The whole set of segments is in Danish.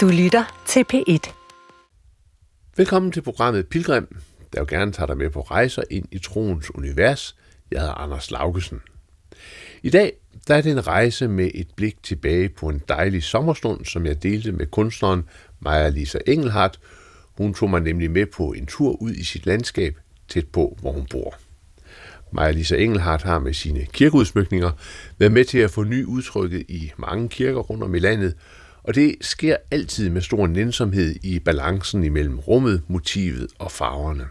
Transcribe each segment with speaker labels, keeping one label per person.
Speaker 1: Du lytter til P1.
Speaker 2: Velkommen til programmet Pilgrim, der jo gerne tager dig med på rejser ind i troens univers. Jeg hedder Anders Laugesen. I dag der er det en rejse med et blik tilbage på en dejlig sommerstund, som jeg delte med kunstneren Maja Lisa Engelhardt. Hun tog mig nemlig med på en tur ud i sit landskab, tæt på, hvor hun bor. Maja Lisa Engelhardt har med sine kirkeudsmykninger været med til at få ny udtrykket i mange kirker rundt om i landet, og det sker altid med stor nænsomhed i balancen imellem rummet, motivet og farverne.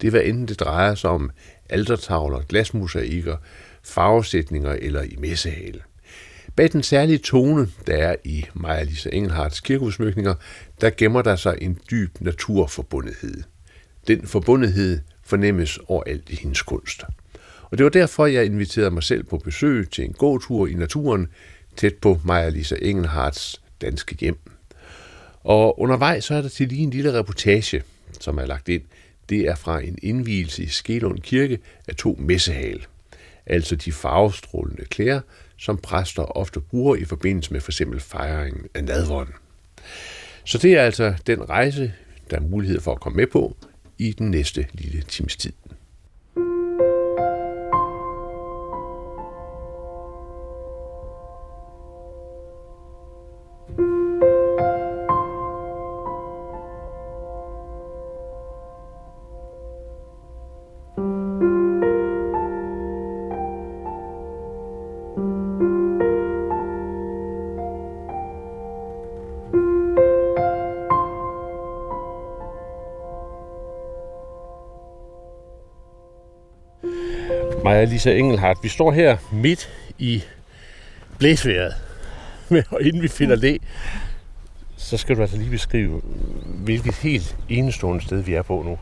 Speaker 2: Det var hvad enten det drejer sig om altertavler, glasmosaikker, farvesætninger eller i messehale. Bag den særlige tone, der er i Maja Lisa Engelhards kirkeudsmykninger, der gemmer der sig en dyb naturforbundethed. Den forbundethed fornemmes overalt i hendes kunst. Og det var derfor, jeg inviterede mig selv på besøg til en god tur i naturen, tæt på Maja Lisa Engelhards danske hjem. Og undervejs så er der til lige en lille reportage, som er lagt ind. Det er fra en indvielse i Skelund Kirke af to messehal. Altså de farvestrålende klæder, som præster ofte bruger i forbindelse med f.eks. For fejringen af nadvånden. Så det er altså den rejse, der er mulighed for at komme med på i den næste lille times tid. Maja Lisa Engelhardt. Vi står her midt i blæsværet. Og inden vi finder det, så skal du altså lige beskrive, hvilket helt enestående sted vi er på nu.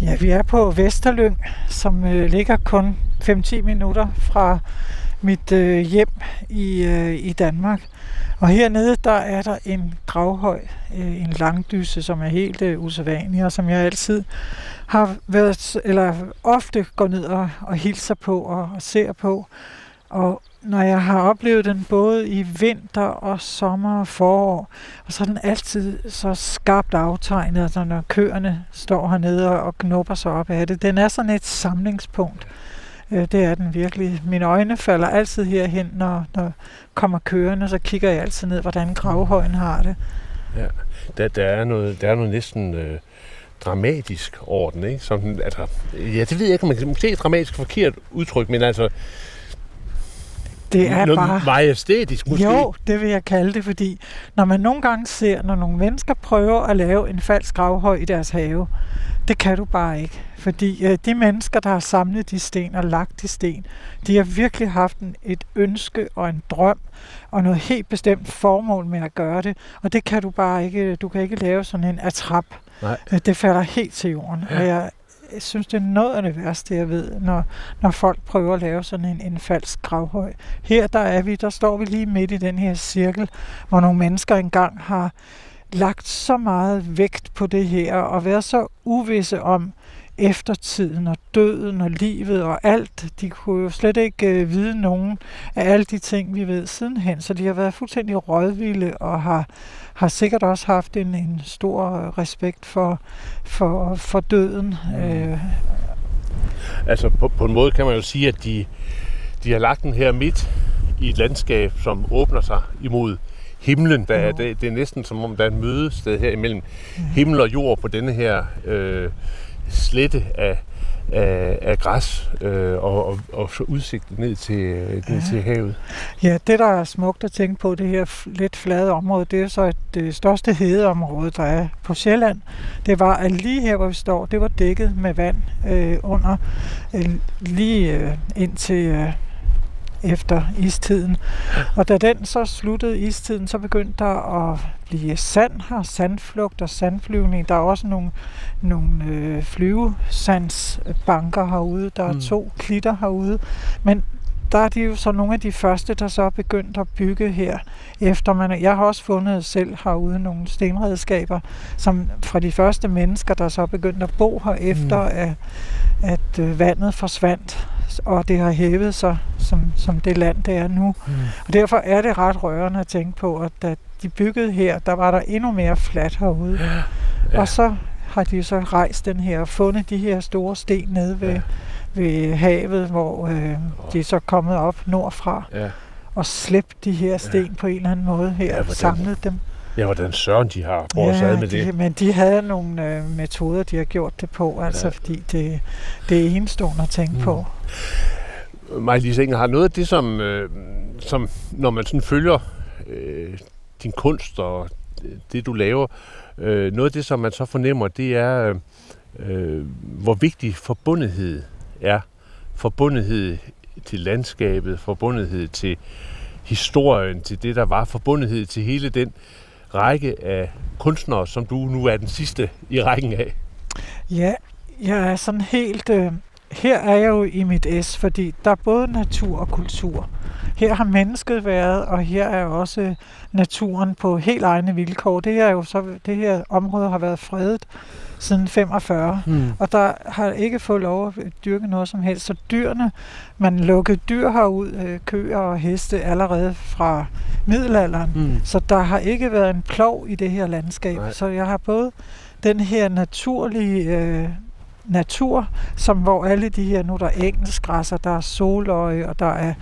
Speaker 3: Ja, vi er på Vesterlyng, som øh, ligger kun 5-10 minutter fra mit øh, hjem i, øh, i Danmark. Og hernede, der er der en gravhøj, øh, en langdyse, som er helt øh, usædvanlig, og som jeg altid har været, eller ofte går ned og, og hilser på og, og ser på. Og når jeg har oplevet den både i vinter og sommer og forår, og så er den altid så skarpt aftegnet, altså når køerne står hernede og, og knupper sig op af det. Den er sådan et samlingspunkt. Øh, det er den virkelig. Mine øjne falder altid herhen, når, når kommer kørende, så kigger jeg altid ned, hvordan gravhøjen har det.
Speaker 2: Ja, der, der, er, noget, der er noget næsten øh, dramatisk over den, ikke? Som, altså, ja, det ved jeg ikke, om man kan måske dramatisk forkert udtryk, men altså,
Speaker 3: det er
Speaker 2: noget
Speaker 3: bare...
Speaker 2: majestætisk måske.
Speaker 3: Jo, det vil jeg kalde det, fordi når man nogle gange ser, når nogle mennesker prøver at lave en falsk gravhøj i deres have, det kan du bare ikke. Fordi øh, de mennesker, der har samlet de sten og lagt de sten, de har virkelig haft en, et ønske og en drøm og noget helt bestemt formål med at gøre det. Og det kan du bare ikke, du kan ikke lave sådan en atrap.
Speaker 2: Nej.
Speaker 3: Øh, Det falder helt til jorden.
Speaker 2: Ja.
Speaker 3: Og jeg jeg synes, det er noget af det værste, jeg ved, når, når folk prøver at lave sådan en, en falsk gravhøj. Her der er vi, der står vi lige midt i den her cirkel, hvor nogle mennesker engang har lagt så meget vægt på det her, og været så uvisse om eftertiden og døden og livet og alt. De kunne jo slet ikke øh, vide nogen af alle de ting, vi ved sidenhen, så de har været fuldstændig rådvilde og har, har sikkert også haft en, en stor respekt for, for, for døden. Øh,
Speaker 2: Altså på, på en måde kan man jo sige, at de, de har lagt den her midt i et landskab, som åbner sig imod himlen. Der er,
Speaker 3: Jo.
Speaker 2: det, det er næsten som om, der er et mødested her imellem himmel og jord på denne her øh, slette af, af, af græs øh, og, og, og så udsigt ned til, øh, ned til havet.
Speaker 3: Ja, det der er smukt at tænke på, det her lidt flade område, det er så et, det største hedeområde, der er på Sjælland. Det var, at lige her, hvor vi står, det var dækket med vand øh, under, øh, lige øh, indtil øh, efter istiden. Og da den så sluttede istiden, så begyndte der at blive sand her, sandflugt og sandflyvning. Der er også nogle, nogle øh, flyvesandsbanker herude. Der er
Speaker 2: Mm.
Speaker 3: to klitter herude. Men der er de jo så nogle af de første, der så er begyndt at bygge her. Efter man, jeg har også fundet selv herude nogle stenredskaber, som fra de første mennesker, der så er begyndt at bo her efter,
Speaker 2: Mm.
Speaker 3: at, at øh, vandet forsvandt. Og det har hævet sig som, som det land, det er nu.
Speaker 2: Mm.
Speaker 3: Og derfor er det ret rørende at tænke på, at da de byggede her, der var der endnu mere fladt herude.
Speaker 2: Ja.
Speaker 3: Ja. Og så har de så rejst den her og fundet de her store sten nede ved,
Speaker 2: Ja.
Speaker 3: ved havet, hvor øh, de er så kommet op nordfra
Speaker 2: Ja.
Speaker 3: og slæbt de her sten ja. på en eller anden måde her,
Speaker 2: Ja,
Speaker 3: samlet dem.
Speaker 2: Ja, hvordan søren de har sig ad med
Speaker 3: de,
Speaker 2: det.
Speaker 3: men de havde nogle øh, metoder, de har gjort det på, altså
Speaker 2: Ja.
Speaker 3: ja. fordi det, det er enestående at tænke
Speaker 2: Mm.
Speaker 3: på.
Speaker 2: Maja-Lise Inger, har noget af det, som, øh, som når man sådan følger øh, din kunst og det, du laver, øh, noget af det, som man så fornemmer, det er, øh, hvor vigtig forbundethed er. Forbundethed til landskabet, forbundethed til historien, til det, der var, forbundethed til hele den række af kunstnere, som du nu er den sidste i rækken af.
Speaker 3: Ja, jeg er sådan helt... Øh, her er jeg jo i mit S, fordi der er både natur og kultur. Her har mennesket været, og her er også naturen på helt egne vilkår. Det her, er jo så, det her område har været fredet siden 45,
Speaker 2: Hmm.
Speaker 3: og der har ikke fået lov at dyrke noget som helst. Så dyrene, man lukkede dyr herud, øh, køer og heste, allerede fra middelalderen.
Speaker 2: Hmm.
Speaker 3: Så der har ikke været en plov i det her landskab.
Speaker 2: Nej.
Speaker 3: Så jeg har både den her naturlige øh, natur, som hvor alle de her, nu er der engelsgræsser, der er soløje, og der er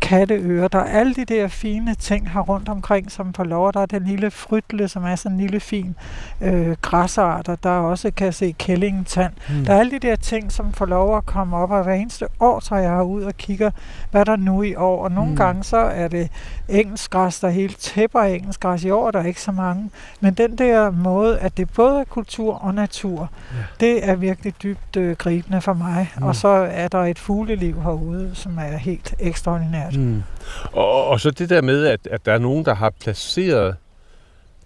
Speaker 3: katteøer, der er alle de der fine ting her rundt omkring, som får lov, og der er den lille frytle, som er sådan en lille fin øh, græsarter, der er også kan jeg se kællingentand.
Speaker 2: Hmm.
Speaker 3: Der er alle de der ting, som får lov at komme op, og hver eneste år tager jeg ud og kigger, hvad der er nu i år. Og nogle
Speaker 2: Mm.
Speaker 3: mm. gange så er det engelskgræs, der er helt tæpper engelskgræs. I år er der ikke så mange. Men den der måde, at det både er kultur og natur,
Speaker 2: ja.
Speaker 3: det er virkelig dybt øh, gribende for mig.
Speaker 2: Mm.
Speaker 3: Mm. Og så er der et fugleliv herude, som er helt ekstraordinært. Mm.
Speaker 2: Mm. Og, og så det der med, at, at der er nogen, der har placeret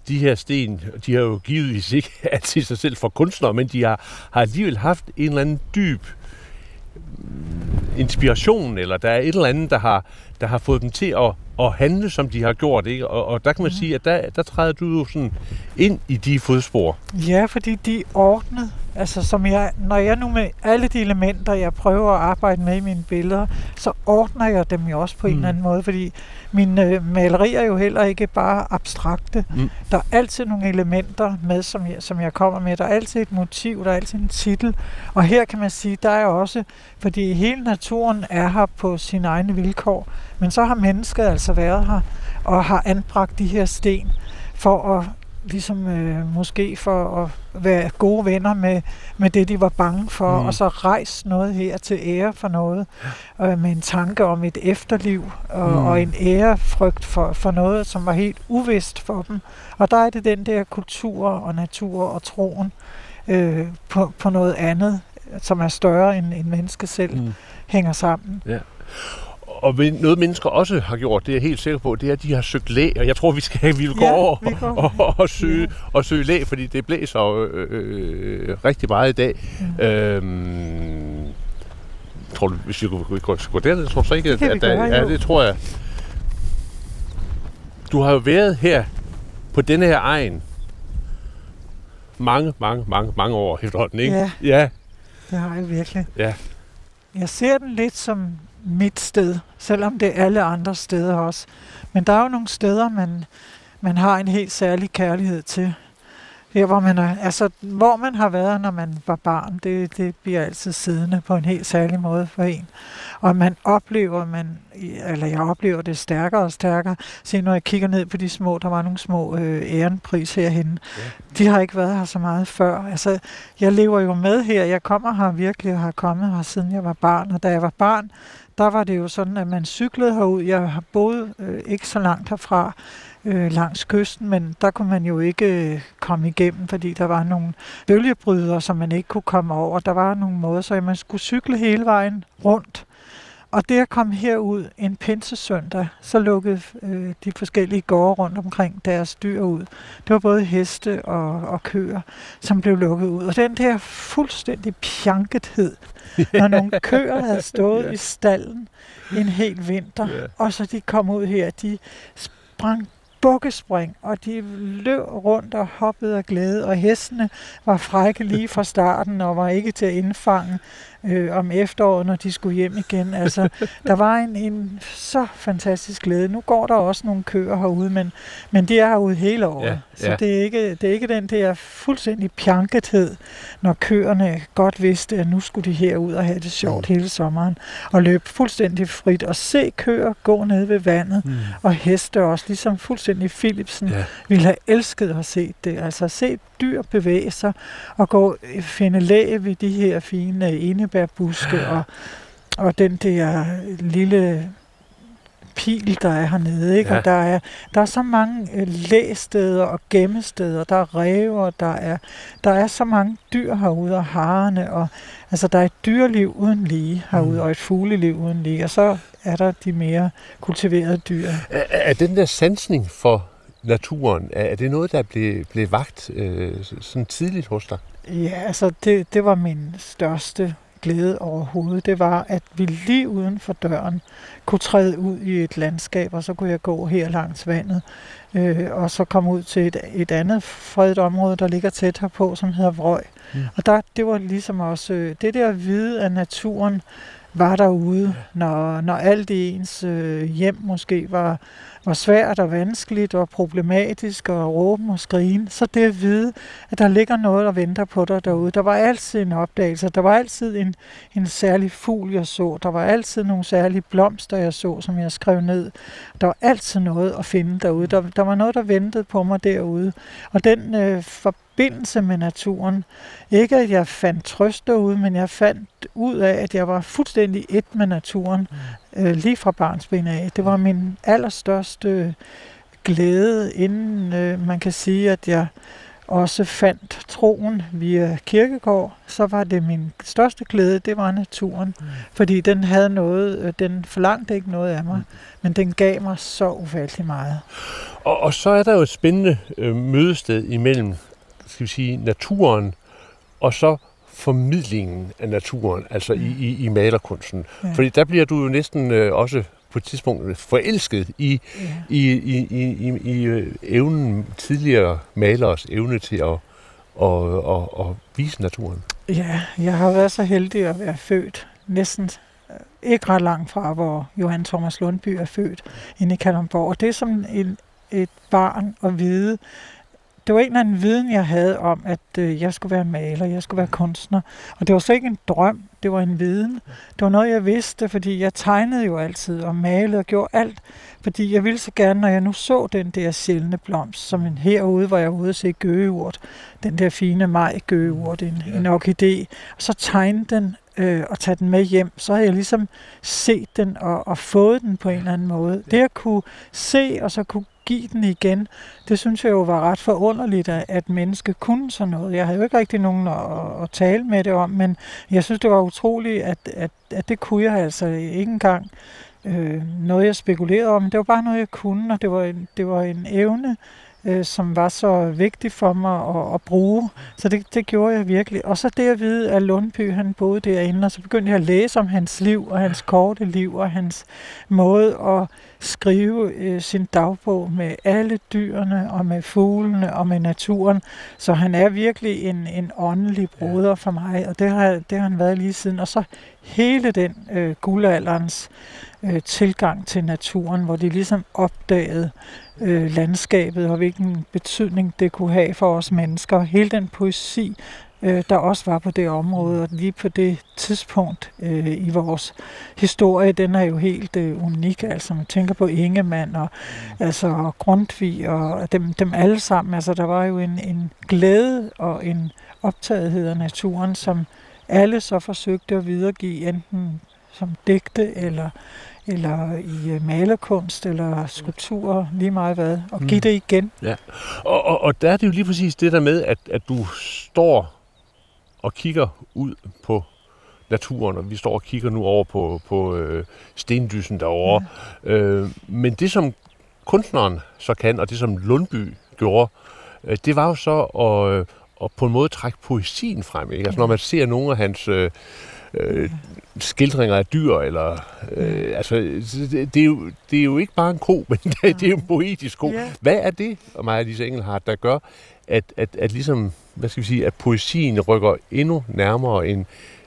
Speaker 2: de her sten, de har jo givetvis ikke altid sig selv for kunstnere, men de har, har alligevel haft en eller anden dyb mm, inspiration, eller der er et eller andet, der har, der har fået dem til at, at handle, som de har gjort. Ikke? Og, og der kan man
Speaker 3: Mhm.
Speaker 2: sige, at der, der træder du jo sådan ind i de fodspor.
Speaker 3: Ja, fordi de er ordnet. Altså, som jeg, når jeg nu med alle de elementer, jeg prøver at arbejde med i mine billeder, så ordner jeg dem jo også på mm. en
Speaker 2: Mm.
Speaker 3: eller anden måde, fordi mine øh, malerier er jo heller ikke bare abstrakte.
Speaker 2: Mm.
Speaker 3: Der er altid nogle elementer med, som jeg, som jeg kommer med. Der er altid et motiv, der er altid en titel. Og her kan man sige, der er også, fordi hele naturen er her på sine egne vilkår, men så har mennesket altså været her og har anbragt de her sten for at ligesom øh, måske for at være gode venner med, med det, de var bange for,
Speaker 2: Mm.
Speaker 3: og så rejse noget her til ære for noget, øh, med en tanke om et efterliv, og,
Speaker 2: Mm.
Speaker 3: og en ærefrygt for, for noget, som var helt uvist for dem. Og der er det den der kultur og natur og troen øh, på, på noget andet, som er større end, end mennesket selv, mm. Hænger sammen.
Speaker 2: Og noget mennesker også har gjort, det er jeg helt sikker på, det er, at de har søgt læ, og jeg tror, vi skal vi vil gå
Speaker 3: Ja,
Speaker 2: over
Speaker 3: vi går.
Speaker 2: og, og, og, søge, og søge læ, fordi det blæser jo øh, øh, rigtig meget i dag.
Speaker 3: Mm.
Speaker 2: Øhm, tror du, hvis vi kunne gå, derned, tror du så ikke,
Speaker 3: vi
Speaker 2: at der, ja, det tror jeg. Du har jo været her på denne her egen mange, mange, mange, mange år efterhånden, ikke?
Speaker 3: Ja.
Speaker 2: ja.
Speaker 3: Det har jeg virkelig.
Speaker 2: Ja.
Speaker 3: Jeg ser den lidt som mit sted, selvom det er alle andre steder også. Men der er jo nogle steder, man, man har en helt særlig kærlighed til. Her, hvor man, er, altså, hvor man har været, når man var barn, det, det bliver altid siddende på en helt særlig måde for en. Og man oplever, man, eller jeg oplever det stærkere og stærkere. Se, når jeg kigger ned på de små, der var nogle små øh, ærenpris herhenne.
Speaker 2: Ja.
Speaker 3: De har ikke været her så meget før. Altså, jeg lever jo med her. Jeg kommer her virkelig og har kommet her, siden jeg var barn. Og da jeg var barn, der var det jo sådan, at man cyklede herud. Jeg har boet øh, ikke så langt herfra, øh, langs kysten, men der kunne man jo ikke øh, komme igennem, fordi der var nogle bølgebrydere, som man ikke kunne komme over. Der var nogle måder, så man skulle cykle hele vejen rundt. Og det at komme herud en pinsesøndag, så lukkede øh, de forskellige gårde rundt omkring deres dyr ud. Det var både heste og, og køer, som blev lukket ud. Og den der fuldstændig pjankethed, når nogle køer havde stået
Speaker 2: Ja.
Speaker 3: i stallen en hel vinter,
Speaker 2: Ja.
Speaker 3: og så de kom ud her, de sprang bukkespring, og de løb rundt og hoppede af glæde, og hestene var frække lige fra starten og var ikke til at indfange øh, om efteråret, når de skulle hjem igen. Altså, der var en, en så fantastisk glæde. Nu går der også nogle køer herude, men, men de er herude hele året. Ja, så ja. det, er ikke, det er ikke den der fuldstændig pjankethed, når køerne godt vidste, at nu skulle de herud og have det sjovt mm. hele sommeren, og løbe fuldstændig frit og se køer gå ned ved vandet, mm. og heste også, ligesom fuldstændig Philipsen ja. ville have elsket at se det. Altså se dyr bevæge sig og gå finde læge ved de her fine enebærbuske og, og den der lille pil, der er hernede. Ikke? Ja. Og der er, der er så mange øh, læsteder og gemmesteder. Der er rever, der er, der er så mange dyr herude, og harerne. Og, altså, der er et dyreliv uden lige herude, mm. og et fugleliv uden lige. Og så er der de mere kultiverede dyr.
Speaker 2: Er, er den der sansning for naturen, er det noget, der blev, blev vagt øh, sådan tidligt hos dig?
Speaker 3: Ja, altså det, det var min største glæde overhovedet, det var, at vi lige uden for døren kunne træde ud i et landskab, og så kunne jeg gå her langs vandet, øh, og så komme ud til et, et andet fredet område, der ligger tæt herpå, som hedder Vrøg. Mm. Og der, det var ligesom også øh, det der hvide af naturen, var derude, når, når alt i ens øh, hjem måske var, var svært og vanskeligt og problematisk og råben og skrigen, så det at vide, at der ligger noget, og venter på dig derude. Der var altid en opdagelse, der var altid en, en særlig fugl, jeg så, der var altid nogle særlige blomster, jeg så, som jeg skrev ned. Der var altid noget at finde derude. Der, der var noget, der ventede på mig derude. Og den øh, for, forbindelse med naturen. Ikke at jeg fandt trøst derude, men jeg fandt ud af, at jeg var fuldstændig et med naturen, mm. øh, lige fra barnsben af. Det var min allerstørste glæde, inden øh, man kan sige, at jeg også fandt troen via kirkegård, så var det min største glæde, det var naturen. Mm. Fordi den havde noget, øh, den forlangte ikke noget af mig, mm. men den gav mig så ufattelig meget.
Speaker 2: Og, og så er der jo et spændende øh, mødested imellem skal vi sige, naturen, og så formidlingen af naturen, altså i, i, i malerkunsten. Ja. Fordi der bliver du jo næsten øh, også på et tidspunkt forelsket i, ja. i, i, i, i, i øh, evnen, tidligere malers evne til at, og, og, og vise naturen.
Speaker 3: Ja, jeg har været så heldig at være født næsten øh, ikke ret langt fra, hvor Johan Thomas Lundby er født, inde i Kalundborg. Og det er som et, et barn at vide, det var en eller anden viden, jeg havde om, at øh, jeg skulle være maler, jeg skulle være kunstner. Og det var så ikke en drøm, det var en viden. Det var noget, jeg vidste, fordi jeg tegnede jo altid og malede og gjorde alt. Fordi jeg ville så gerne, når jeg nu så den der sjældne blomst, som en herude, hvor jeg var ude at se gøgeurt, den der fine maj gøgeurt, en, ja. en orkidé, og så tegne den øh, og tage den med hjem, så har jeg ligesom set den og, og fået den på en eller anden måde. Det at kunne se og så kunne give den igen, det synes jeg jo var ret forunderligt, at menneske kunne sådan noget. Jeg havde jo ikke rigtig nogen at, at tale med det om, men jeg synes, det var utroligt, at, at, at det kunne jeg altså ikke engang øh, noget, jeg spekulerede om. Det var bare noget, jeg kunne, og det var en, det var en evne, øh, som var så vigtig for mig at, at bruge. Så det, det gjorde jeg virkelig. Og så det at vide, at Lundby han boede derinde, og så begyndte jeg at læse om hans liv, og hans korte liv, og hans måde at skrive øh, sin dagbog med alle dyrene, og med fuglene, og med naturen. Så han er virkelig en, en åndelig broder for mig, og det har, det har han været lige siden. Og så hele den øh, guldalderens øh, tilgang til naturen, hvor de ligesom opdagede øh, landskabet og hvilken betydning det kunne have for os mennesker. Hele den poesi, øh, der også var på det område, og lige på det tidspunkt øh, i vores historie, den er jo helt øh, unik. Altså man tænker på Ingemann og altså Grundtvig og dem, dem alle sammen. Altså der var jo en, en glæde og en optagethed af naturen, som alle så forsøgte at videregive enten som digte eller eller i øh, malerkunst, eller skulpturer, lige meget hvad, og give mm. det igen.
Speaker 2: Ja. Og, og, og der er det jo lige præcis det der med, at, at du står og kigger ud på naturen, og vi står og kigger nu over på, på øh, stendysen derovre. Ja. Øh, men det, som kunstneren så kan, og det, som Lundby gjorde, øh, det var jo så at, øh, at på en måde trække poesien frem. Ikke? Altså, når man ser nogle af hans øh, øh, skildringer af dyr, eller øh, altså, det, det, er jo, det er jo ikke bare en ko, men det, det er jo en poetisk ko. Yeah. Hvad er det, Maja Lise Engelhardt, der gør, at, at, at ligesom, hvad skal vi sige, at poesien rykker endnu nærmere en,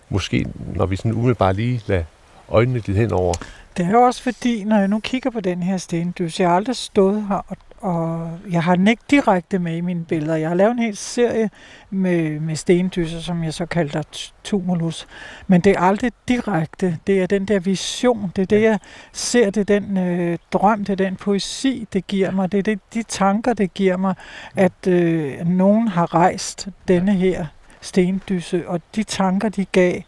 Speaker 2: måske, når vi sådan umiddelbart lige lader øjnene lidt henover?
Speaker 3: Det er jo også fordi, når jeg nu kigger på den her stendys, jeg har aldrig stået her og og jeg har den ikke direkte med i mine billeder. Jeg har lavet en hel serie med, med stendyser, som jeg så kalder tumulus. Men det er aldrig direkte. Det er den der vision. Det er det, jeg ser. Det er den øh, drøm, det er den poesi, det giver mig. Det er det, de tanker, det giver mig, at øh, nogen har rejst denne her stendyse, og de tanker, de gav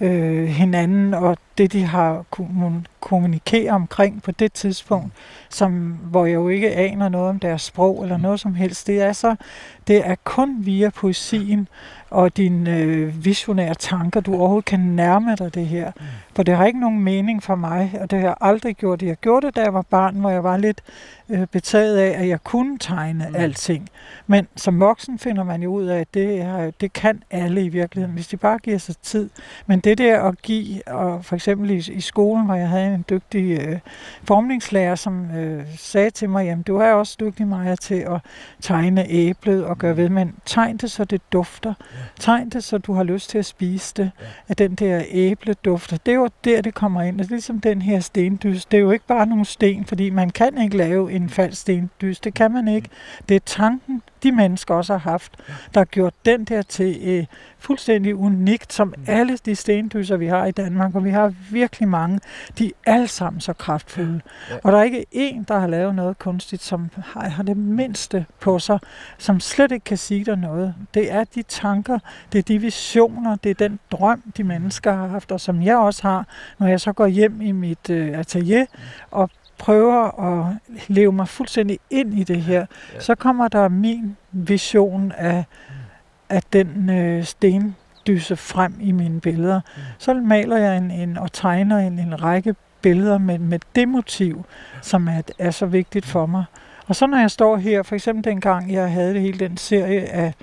Speaker 3: øh, hinanden, og det, de har kommunikeret omkring på det tidspunkt, som, hvor jeg jo ikke aner noget om deres sprog eller noget som helst. Det er, så, det er kun via poesien og dine øh, visionære tanker, du overhovedet kan nærme dig det her. Mm. For det har ikke nogen mening for mig, og det har jeg aldrig gjort. Jeg gjorde det, da jeg var barn, hvor jeg var lidt øh, betaget af, at jeg kunne tegne mm. alting. Men som voksen finder man jo ud af, at det, er, det kan alle i virkeligheden, hvis de bare giver sig tid. Men det der at give, og for eksempel i, i skolen, hvor jeg havde en dygtig øh, formningslærer, som øh, sagde til mig, jamen du er også dygtig, Maja, til at tegne æblet og gøre ved, men tegn det, så det dufter. Tegn det, så du har lyst til at spise det, at den der æbledufter. Det er jo der, det kommer ind. Det er ligesom den her stendys. Det er jo ikke bare nogle sten, fordi man kan ikke lave en falsk stendys. Det kan man ikke. Det er tanken, de mennesker også har haft, der har gjort den der til øh, fuldstændig unikt, som mm. alle de stendyser, vi har i Danmark, og vi har virkelig mange, de er alle sammen så kraftfulde. Ja. Og der er ikke én, der har lavet noget kunstigt, som har, har det mindste på sig, som slet ikke kan sige dig noget. Det er de tanker, det er de visioner, det er den drøm, de mennesker har haft, og som jeg også har, når jeg så går hjem i mit øh, atelier mm. og prøver at leve mig fuldstændig ind i det her, ja. så kommer der min vision af, af den øh, stendyse frem i mine billeder. Mm. Så maler jeg en, en og tegner en, en række billeder med, med det motiv, som er, er så vigtigt for mig. Og så når jeg står her, for eksempel dengang jeg havde det hele den serie af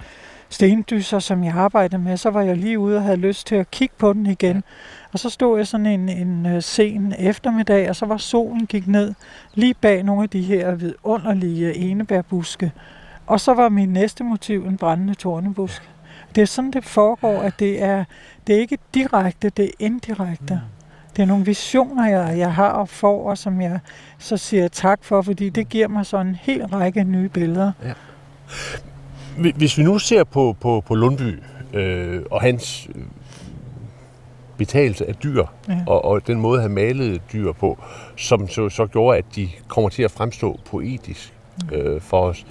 Speaker 3: stendyser, som jeg arbejdede med, så var jeg lige ude og havde lyst til at kigge på den igen. Og så stod jeg sådan en, en øh, sen eftermiddag, og så var solen gik ned lige bag nogle af de her vidunderlige enebærbuske. Og så var min næste motiv en brændende tornebusk. Det er sådan, det foregår, at det er, det er ikke direkte, det er indirekte. Mm. Det er nogle visioner, jeg, jeg har og får, og som jeg så siger tak for, fordi det giver mig sådan en hel række nye billeder. Ja.
Speaker 2: Hvis vi nu ser på, på, på Lundby øh, og hans betagelse af dyr, ja. og, og den måde, han malede dyr på, som så, så gjorde, at de kommer til at fremstå poetisk mm. øh, for os.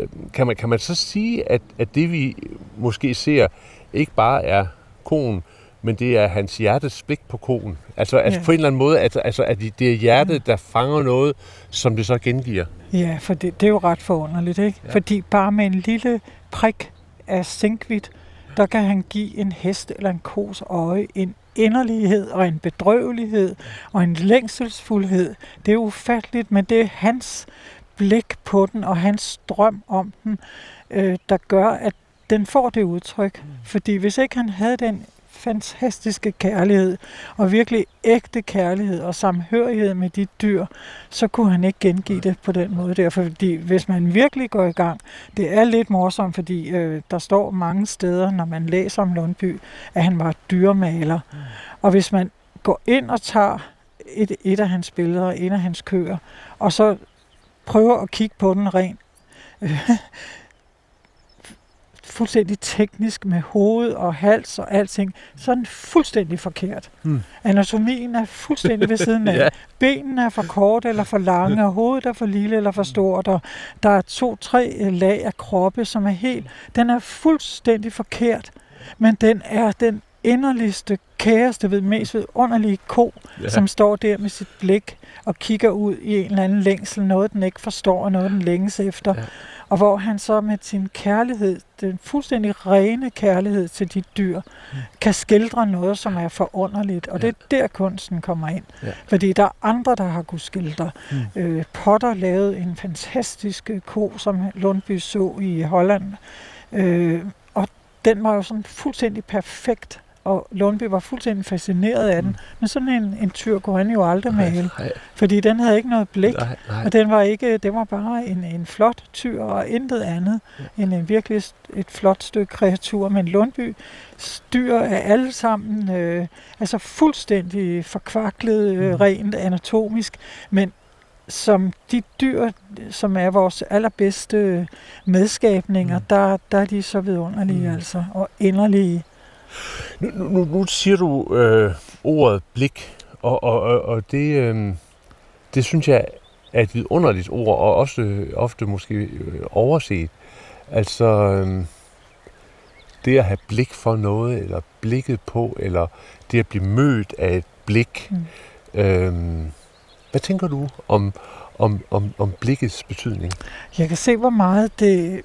Speaker 2: Øh, kan man, kan man så sige, at, at det vi måske ser, ikke bare er konen, men det er hans hjertes blik på konen. Altså, altså ja. altså på en eller anden måde, at, altså, at det er hjertet, der fanger noget, som det så gengiver.
Speaker 3: Ja, for det, det er jo ret forunderligt, ikke? Ja. Fordi bare med en lille prik af sinkvidt, der kan han give en hest eller en kos øje en inderlighed og en bedrøvelighed og en længselsfuldhed. Det er ufatteligt, men det er hans blik på den og hans drøm om den, øh, der gør, at den får det udtryk. Mm. Fordi hvis ikke han havde den fantastiske kærlighed, og virkelig ægte kærlighed og samhørighed med de dyr, så kunne han ikke gengive det på den måde der. Fordi hvis man virkelig går i gang, det er lidt morsomt, fordi øh, der står mange steder, når man læser om Lundby, at han var dyremaler. Mm. Og hvis man går ind og tager et, et af hans billeder, en af hans køer, og så prøver at kigge på den rent øh, fuldstændig teknisk med hoved og hals og alting, så er den fuldstændig forkert. Hmm. Anatomien er fuldstændig ved siden af. ja. Benene er for korte eller for lange, og hovedet er for lille eller for stort, og der er to-tre lag af kroppe, som er helt... Den er fuldstændig forkert, men den er den inderligste, kæreste, ved mest vidunderlige ko, ja. som står der med sit blik og kigger ud i en eller anden længsel, noget den ikke forstår, og noget den længes efter. Ja. Og hvor han så med sin kærlighed, den fuldstændig rene kærlighed til de dyr, mm. kan skildre noget, som er forunderligt. Og ja. det er der kunsten kommer ind. Ja. Fordi der er andre, der har kunnet skildre. Mm. Øh, Potter lavede en fantastisk ko, som Lundby så i Holland. Øh, og den var jo sådan fuldstændig perfekt og Lundby var fuldstændig fascineret af den. Mm. Men sådan en, en tyr kunne han jo aldrig male,
Speaker 2: Nej,
Speaker 3: fordi den havde ikke noget blik.
Speaker 2: nej, nej.
Speaker 3: Og den var ikke, det var bare en, en flot tyr og intet andet
Speaker 2: Ja.
Speaker 3: end en virkelig et flot stykke kreatur. Men Lundby dyr er alle sammen øh, altså fuldstændig forkvaklet øh,
Speaker 2: Mm.
Speaker 3: rent anatomisk, men som de dyr, som er vores allerbedste medskabninger,
Speaker 2: Mm.
Speaker 3: der, der er de så vidunderlige
Speaker 2: Mm.
Speaker 3: altså, og inderlige.
Speaker 2: Nu, nu, nu- siger du øh, ordet blik, og, og, og, og det, øh, det synes jeg er et vidunderligt ord, og også ofte måske øh, overset. Altså øh, det at have blik for noget, eller blikket på, eller det at blive mødt af et blik.
Speaker 3: Mm.
Speaker 2: Øh, hvad tænker du om, om, om, om blikkets betydning?
Speaker 3: Jeg kan se, hvor meget det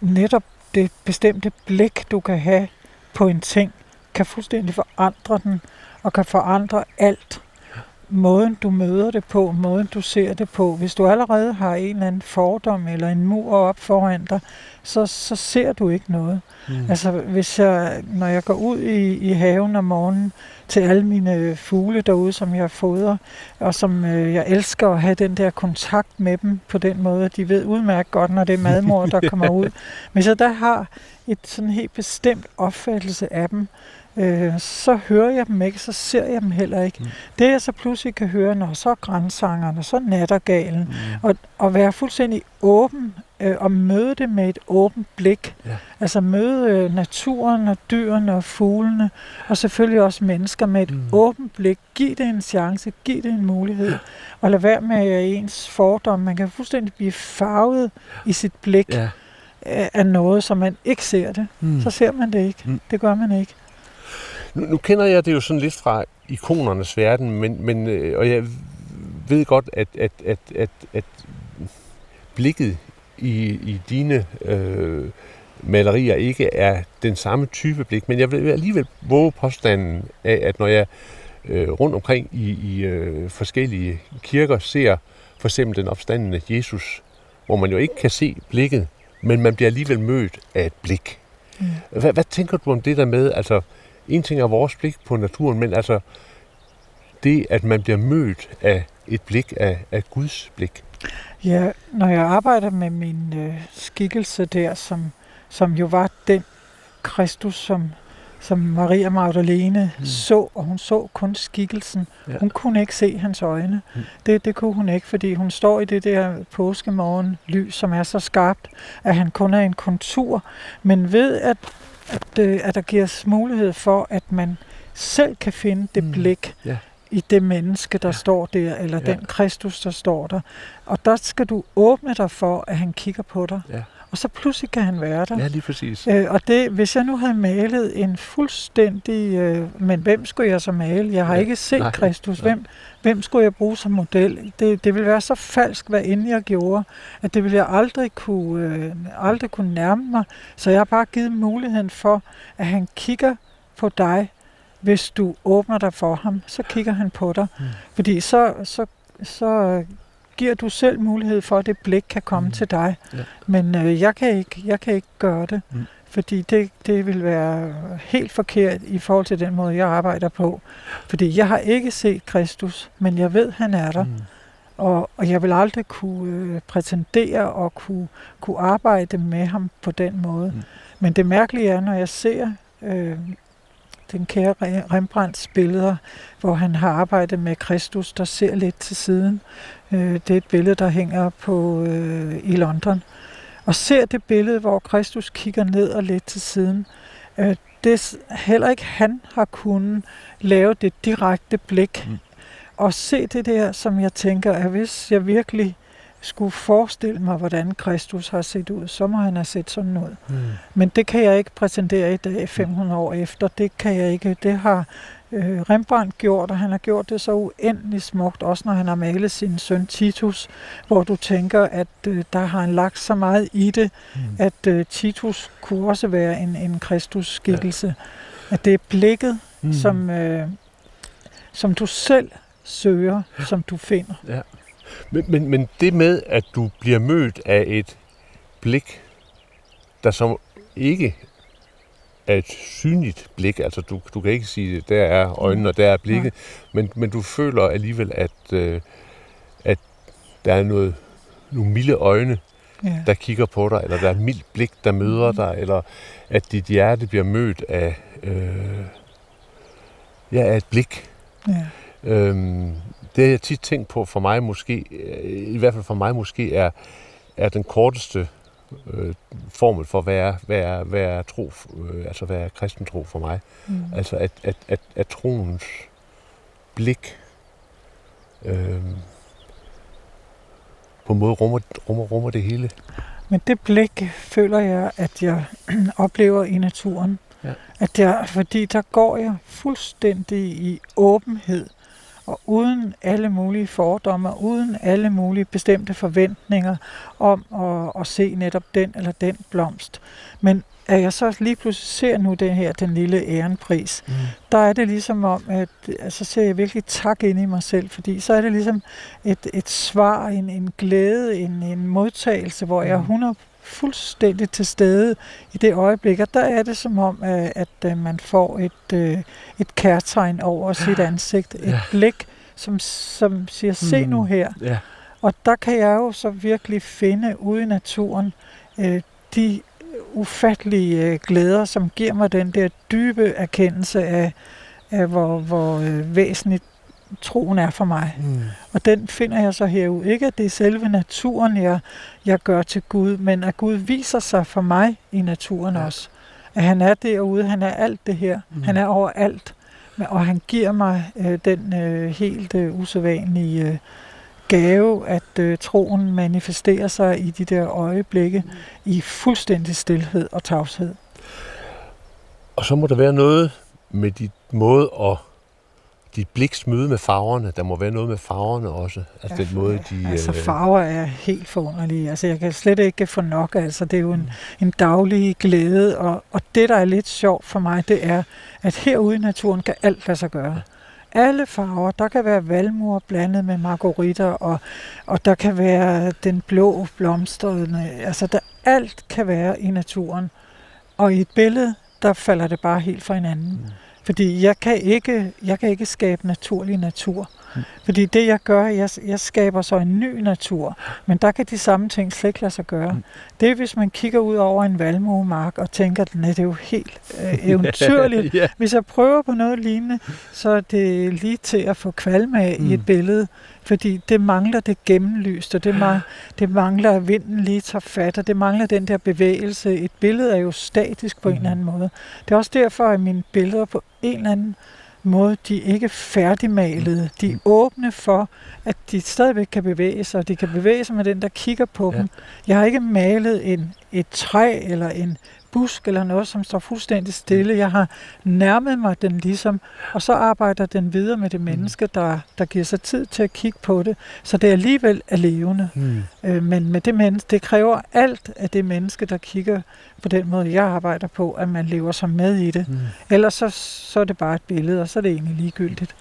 Speaker 3: netop det bestemte blik, du kan have på en ting, kan fuldstændig forandre den, og kan forandre alt. Måden, du møder det på, måden, du ser det på. Hvis du allerede har en eller anden fordom eller en mur op foran dig, så, så ser du ikke noget.
Speaker 2: Mm.
Speaker 3: Altså, hvis jeg, når jeg går ud i, i haven om morgenen til alle mine fugle derude, som jeg fodrer, og som øh, jeg elsker at have den der kontakt med dem på den måde, de ved udmærket godt, når det er madmor, der kommer ud. Hvis jeg der har et sådan helt bestemt opfattelse af dem, øh, så hører jeg dem ikke, så ser jeg dem heller ikke.
Speaker 2: Mm.
Speaker 3: Det jeg så pludselig kan høre, når så er grænsangeren, og så er nattergalen,
Speaker 2: Mm.
Speaker 3: og, og være fuldstændig åben øh, og møde det med et åbent blik.
Speaker 2: Ja.
Speaker 3: Altså møde øh, naturen og dyrene og fuglene, og selvfølgelig også mennesker med et
Speaker 2: Mm.
Speaker 3: åbent blik. Giv det en chance, giv det en mulighed, og lad være med at ens fordom. Man kan fuldstændig blive farvet i sit blik
Speaker 2: Ja.
Speaker 3: af af noget, som man ikke ser det.
Speaker 2: Mm.
Speaker 3: Så ser man det ikke.
Speaker 2: Mm.
Speaker 3: Det gør man ikke.
Speaker 2: Nu, nu kender jeg det jo sådan lidt fra ikonernes verden, men, men øh, og jeg ved godt, at, at, at, at, at blikket i, i dine øh, malerier ikke er den samme type blik, men jeg vil alligevel våge påstanden af, at når jeg øh, rundt omkring i, i øh, forskellige kirker ser for eksempel den opstandende Jesus, hvor man jo ikke kan se blikket, men man bliver alligevel mødt af et blik.
Speaker 3: Mm.
Speaker 2: Hvad, hvad tænker du om det der med, altså en ting er vores blik på naturen, men altså det, at man bliver mødt af et blik af, af Guds blik.
Speaker 3: Ja, når jeg arbejder med min øh, skikkelse der, som, som jo var den Kristus, som, som Maria Magdalene
Speaker 2: Mm.
Speaker 3: så, og hun så kun skikkelsen.
Speaker 2: Ja.
Speaker 3: Hun kunne ikke se hans øjne.
Speaker 2: Mm.
Speaker 3: Det, det kunne hun ikke, fordi hun står i det der påskemorgen lys, som er så skarpt, at han kun er en kontur. Men ved, at, at, øh, at der gives mulighed for, at man selv kan finde det
Speaker 2: Mm.
Speaker 3: mm. blik
Speaker 2: Ja.
Speaker 3: i det menneske, der
Speaker 2: ja.
Speaker 3: står der, eller
Speaker 2: ja.
Speaker 3: den Kristus, der står der. Og der skal du åbne dig for, at han kigger på dig.
Speaker 2: Ja.
Speaker 3: Og så pludselig kan han være der.
Speaker 2: Ja, lige præcis.
Speaker 3: Øh, og det, hvis jeg nu havde malet en fuldstændig... Øh, men hvem skulle jeg så male? Jeg har
Speaker 2: Ja,
Speaker 3: ikke set
Speaker 2: nej,
Speaker 3: nej, Kristus.
Speaker 2: nej.
Speaker 3: Hvem, hvem skulle jeg bruge som model? Det, det ville være så falsk, hvad end jeg gjorde, at det ville jeg aldrig kunne, øh, aldrig kunne nærme mig. Så jeg har bare givet muligheden for, at han kigger på dig. Hvis du åbner dig for ham, så kigger han på dig.
Speaker 2: Mm.
Speaker 3: Fordi så, så, så giver du selv mulighed for, at det blik kan komme
Speaker 2: Mm.
Speaker 3: til dig.
Speaker 2: Ja.
Speaker 3: Men øh, jeg, kan ikke, jeg kan ikke gøre det,
Speaker 2: Mm.
Speaker 3: fordi det, det vil være helt forkert i forhold til den måde, jeg arbejder på. Fordi jeg har ikke set Kristus, men jeg ved, han er der. Mm. Og, og jeg vil aldrig kunne øh, prætendere og kunne, kunne arbejde med ham på den måde.
Speaker 2: Mm.
Speaker 3: Men det mærkelige er, når jeg ser øh, den kære Re- Rembrandts billeder, hvor han har arbejdet med Kristus, der ser lidt til siden. Øh, det er et billede, der hænger på øh, i London. Og ser det billede, hvor Kristus kigger ned og lidt til siden. Øh, det er heller ikke han har kunnet lave det direkte blik.
Speaker 2: Mm.
Speaker 3: Og se det der, som jeg tænker, at hvis jeg virkelig skulle forestille mig, hvordan Kristus har set ud, så må han have set sådan ud.
Speaker 2: Mm.
Speaker 3: Men det kan jeg ikke præsentere i dag, 500 år efter. Det kan jeg ikke. Det har øh, Rembrandt gjort, og han har gjort det så uendelig smukt, også når han har malet sin søn Titus, hvor du tænker, at øh, der har han lagt så meget i det,
Speaker 2: Mm.
Speaker 3: at øh, Titus kunne også være en, en Kristus-skikkelse. Ja. At det er blikket,
Speaker 2: Mm.
Speaker 3: som, øh, som du selv søger, som du finder.
Speaker 2: Men, men, men det med, at du bliver mødt af et blik, der som ikke af et synligt blik. Altså, du, du kan ikke sige, der er øjnene, og der er blikket, ja. men, men du føler alligevel, at, øh, at der er noget, nogle milde øjne, ja. der kigger på dig, eller der er et mildt blik, der møder mm. dig, eller at dit hjerte bliver mødt af, øh, ja, af et blik. Ja. Øhm, det har jeg tit tænkt på for mig måske, øh, i hvert fald for mig måske, er, er den korteste øh, formel for, hvad er, hvad er, hvad er tro, øh, altså hvad er kristen tro for mig. Mm. Altså at, at, at, at troens blik øh, på en måde rummer, rummer, rummer det hele.
Speaker 3: Men det blik føler jeg, at jeg oplever i naturen. Ja. At jeg, fordi der går jeg fuldstændig i åbenhed og uden alle mulige fordomme, uden alle mulige bestemte forventninger om at, at se netop den eller den blomst. Men at jeg så lige pludselig ser nu den her, den lille ærenpris, mm. der er det ligesom om, at altså, ser jeg virkelig tak ind i mig selv, fordi så er det ligesom et, et svar, en, en glæde, en, en modtagelse, hvor jeg 100 mm. Fuldstændig til stede i det øjeblik, og der er det som om, at, at man får et, øh, et kærtegn over sit ansigt, et ja. blik, som, som siger, se nu mm. her. Ja. Og der kan jeg jo så virkelig finde ude i naturen øh, de ufattelige øh, glæder, som giver mig den der dybe erkendelse af, af hvor, hvor øh, væsentligt troen er for mig. Mm. Og den finder jeg så herude. Ikke at det er selve naturen, jeg, jeg gør til Gud, men at Gud viser sig for mig i naturen ja. også. At han er derude, han er alt det her. Mm. Han er overalt. Og han giver mig øh, den øh, helt øh, usædvanlige øh, gave, at øh, troen manifesterer sig i de der øjeblikke mm. i fuldstændig stillhed og tavshed.
Speaker 2: Og så må der være noget med dit måde at dit bliks møde med farverne. Der må være noget med farverne også. Altså
Speaker 3: ja, den måde, de... Altså øh... farver er helt forunderlige. Altså jeg kan slet ikke få nok. Altså det er jo en, en daglig glæde. Og, og det, der er lidt sjovt for mig, det er, at herude i naturen kan alt lade sig gøre. Alle farver. Der kan være valmur blandet med margaritter, og, og der kan være den blå blomster. Altså, der, alt kan være i naturen. Og i et billede, der falder det bare helt fra hinanden. Mm. Fordi jeg kan ikke, jeg kan ikke skabe naturlig natur. Mm. Fordi det jeg gør, jeg, jeg skaber så en ny natur, men der kan de samme ting slet ikke lade sig gøre. Mm. Det er, hvis man kigger ud over en valmuemark og tænker, at det er jo helt øh, eventyrligt. yeah. Hvis jeg prøver på noget lignende, så er det lige til at få kvalme af mm. i et mm. billede, fordi det mangler det gennemlyste, det, mangler, det mangler, at vinden lige tager fat, og det mangler den der bevægelse. Et billede er jo statisk på mm. en eller anden måde. Det er også derfor, at mine billeder på en eller anden måde, de er ikke færdigmalede. De er mm. åbne for, at de stadigvæk kan bevæge sig, og de kan bevæge sig med den, der kigger på ja. dem. Jeg har ikke malet en, et træ eller en busk eller noget, som står fuldstændig stille. Jeg har nærmet mig den ligesom, og så arbejder den videre med det mm. menneske, der, der giver sig tid til at kigge på det. Så det alligevel er levende. Mm. Øh, men med det menneske, det kræver alt af det menneske, der kigger på den måde, jeg arbejder på, at man lever sig med i det. Mm. Ellers så, så er det bare et billede, og så er det egentlig ligegyldigt.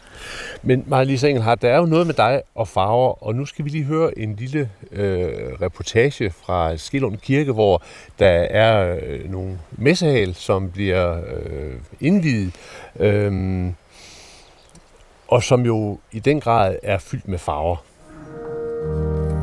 Speaker 2: Men Marie-Lise Engelhardt, der er jo noget med dig og farver, og nu skal vi lige høre en lille øh, reportage fra Skilund Kirke, hvor der er øh, nogle messehal, som bliver øh, indvidet, øh, og som jo i den grad er fyldt med farver.
Speaker 1: fordi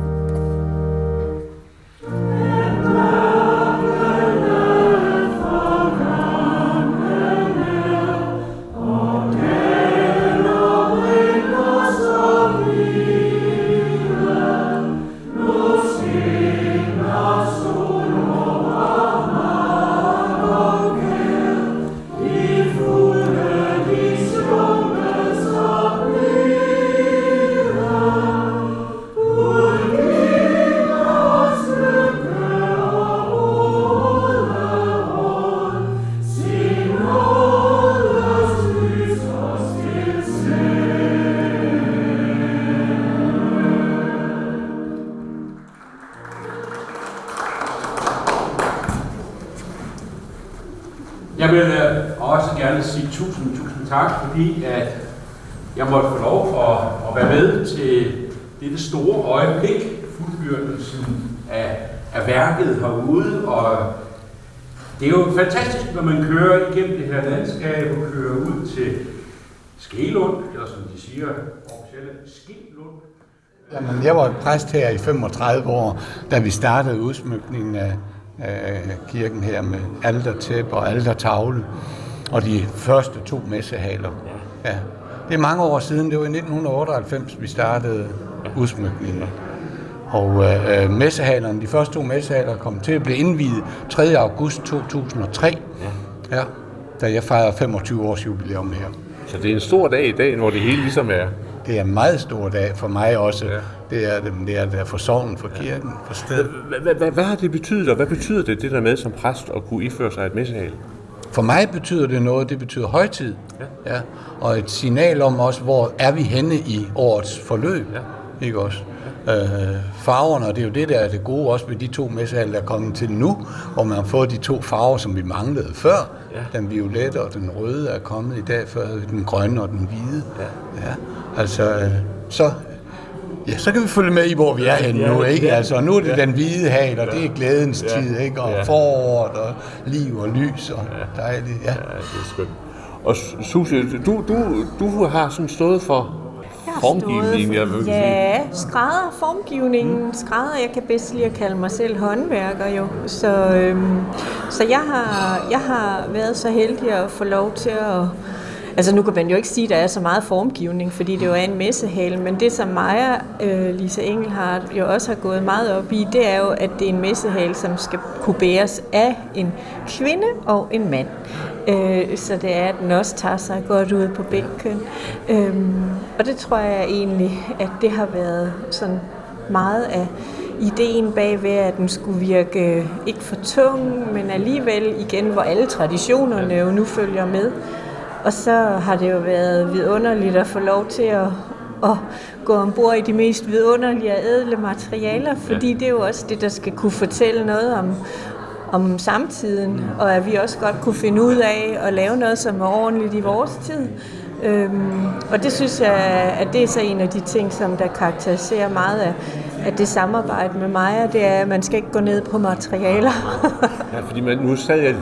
Speaker 1: herude, og Det er jo fantastisk, når man kører igennem det her landskab og kører ud til Skelund, eller som de siger officielle, Skelund.
Speaker 4: Jamen, jeg var præst her i 35 år, da vi startede udsmykningen af, af kirken her med altertæppe og altertavle og de første to messehaler. Ja. Det er mange år siden, det var i 1998, vi startede udsmykningen. Og øh, messehalerne, de første to messehaler kom til at blive indviet 3. august 2003, ja. Ja, da jeg fejrede 25 års jubilæum her.
Speaker 2: Så det er en stor dag i dag, hvor det hele ligesom er.
Speaker 4: Det er en meget stor dag for mig også. Ja. Det er det, det er det for sovnen, for kirken, for stedet.
Speaker 2: Hvad har det betydet, og hvad betyder det, det der med som præst at kunne iføre sig et messehal?
Speaker 4: For mig betyder det noget, det betyder højtid. Ja. Ja. Og et signal om også, hvor er vi henne i årets forløb. Ja. Ikke også? Øh, farverne, og det er jo det, der er det gode også med de to messehaler, der er kommet til nu, hvor man har fået de to farver, som vi manglede før. Ja. Den violette og den røde er kommet i dag, før den grønne og den hvide. Ja. Ja. Altså, øh, så Ja, så kan vi følge med i, hvor vi er henne ja, nu, ikke? Altså, nu er det ja. den hvide hal, og det er glædens ja. tid, ikke? Og ja. foråret, og liv og lys, og ja. dejligt, ja.
Speaker 2: ja. det er skønt. Og Susie, du, du, du har sådan stået for formgivningen, jeg vil
Speaker 5: Ja, skrædder formgivningen. Skrædder, jeg kan bedst lide at kalde mig selv håndværker jo. Så, øhm, så jeg, har, jeg har været så heldig at få lov til at Altså nu kan man jo ikke sige, at der er så meget formgivning, fordi det jo er en messehale, men det som Maja, øh, Lisa Engelhardt, jo også har gået meget op i, det er jo, at det er en messehale, som skal kunne bæres af en kvinde og en mand. Øh, så det er, at den også tager sig godt ud på bænken. Øh, og det tror jeg egentlig, at det har været sådan meget af ideen bag ved, at den skulle virke øh, ikke for tung, men alligevel igen, hvor alle traditionerne jo nu følger med. Og så har det jo været vidunderligt at få lov til at, at gå ombord i de mest vidunderlige og ædle materialer, fordi ja. det er jo også det, der skal kunne fortælle noget om, om samtiden, og at vi også godt kunne finde ud af at lave noget, som er ordentligt i vores tid. Øhm, og det synes jeg, at det er så en af de ting, som der karakteriserer meget af, at det samarbejde med mig, det er, at man skal ikke gå ned på materialer.
Speaker 2: ja, fordi man, nu sad jeg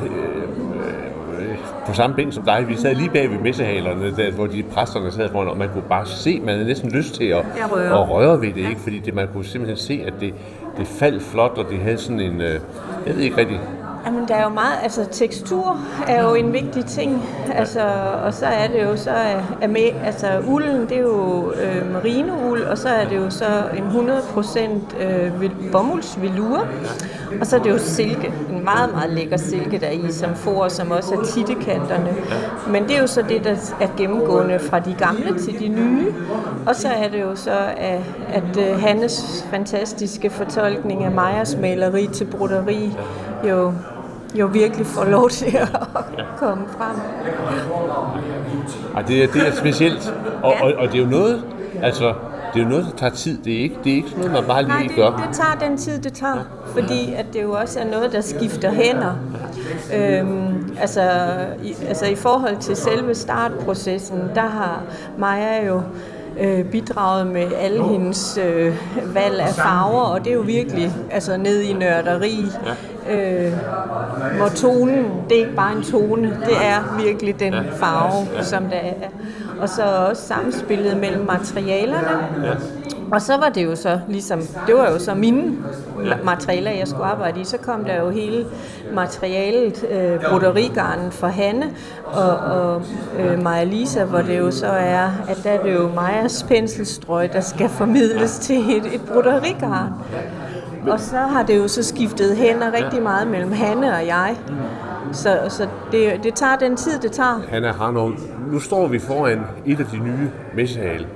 Speaker 2: på samme ben som dig. Vi sad lige bag ved messehalerne, der, hvor de præsterne sad foran, og man kunne bare se, man havde næsten lyst til at, at røre ved det, ikke? fordi det, man kunne simpelthen se, at det, det faldt flot, og det havde sådan en, øh, jeg ved ikke rigtig,
Speaker 5: Jamen, der er jo meget, altså tekstur er jo en vigtig ting, altså, og så er det jo så, er med, altså ulden, det er jo øh, marineul, og så er det jo så en 100% øh, bomuldsvelur, og så er det jo silke, en meget, meget lækker silke der i, som får, som også er tittekanterne. Men det er jo så det, der er gennemgående fra de gamle til de nye, og så er det jo så, at, at øh, Hannes fantastiske fortolkning af Meyers maleri til broderi jo jo virkelig får lov til at komme frem.
Speaker 2: Ja, det, er, det er specielt, og, og, og det er jo noget, altså, det er jo noget, der tager tid. Det er ikke, det er ikke noget, man bare lige
Speaker 5: Nej, det,
Speaker 2: gør.
Speaker 5: det tager den tid, det tager. Fordi at det jo også er noget, der skifter hænder. Øhm, altså, i, altså i forhold til selve startprocessen, der har Maja jo øh, bidraget med alle hendes øh, valg af farver, og det er jo virkelig altså, ned i nørderi. Øh, hvor tonen, det er ikke bare en tone, det er virkelig den farve, som der er. Og så også samspillet mellem materialerne. Og så var det jo så ligesom, det var jo så mine materialer, jeg skulle arbejde i. Så kom der jo hele materialet, øh, broderigarnen for Hanne og, og øh, Maja Lisa, hvor det jo så er, at der er det jo Majas penselstrøg, der skal formidles til et, et broderigarn. Og så har det jo så skiftet hænder rigtig meget mellem Hanne og jeg. Så, så det, det tager den tid, det tager.
Speaker 2: Hanna Harnov, nu står vi foran et af de nye messehale.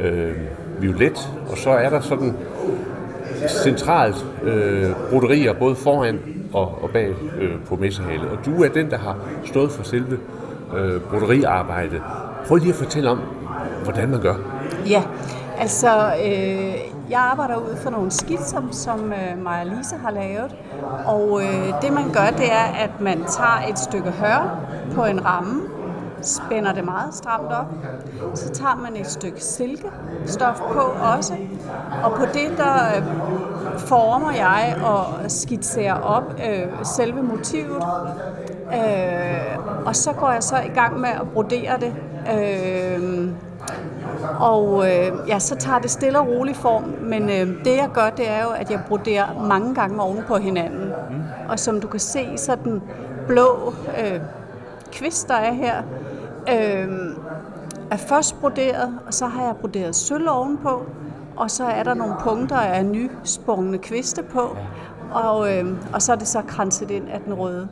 Speaker 2: Øh, violet, og så er der sådan centralt øh, broderier både foran og, og bag øh, på messehalet. Og du er den, der har stået for selve øh, broderiarbejdet. Prøv lige at fortælle om, hvordan man gør.
Speaker 6: Ja, altså øh, jeg arbejder ud for nogle skitser, som øh, Maja Lise har lavet. Og øh, det man gør, det er, at man tager et stykke hør på en ramme, spænder det meget stramt op. Så tager man et stykke silkestof på også, og på det der øh, former jeg og skitserer op øh, selve motivet. Øh, og så går jeg så i gang med at brodere det. Øh, og øh, ja, så tager det stille og rolig form, men øh, det jeg gør, det er jo, at jeg broderer mange gange oven på hinanden. Mm. Og som du kan se, så den blå øh, kvist, der er her, øh, er først broderet, og så har jeg broderet sølv ovenpå, og så er der nogle punkter af nyspungne kviste på, og, øh, og så er det så kranset ind af den røde.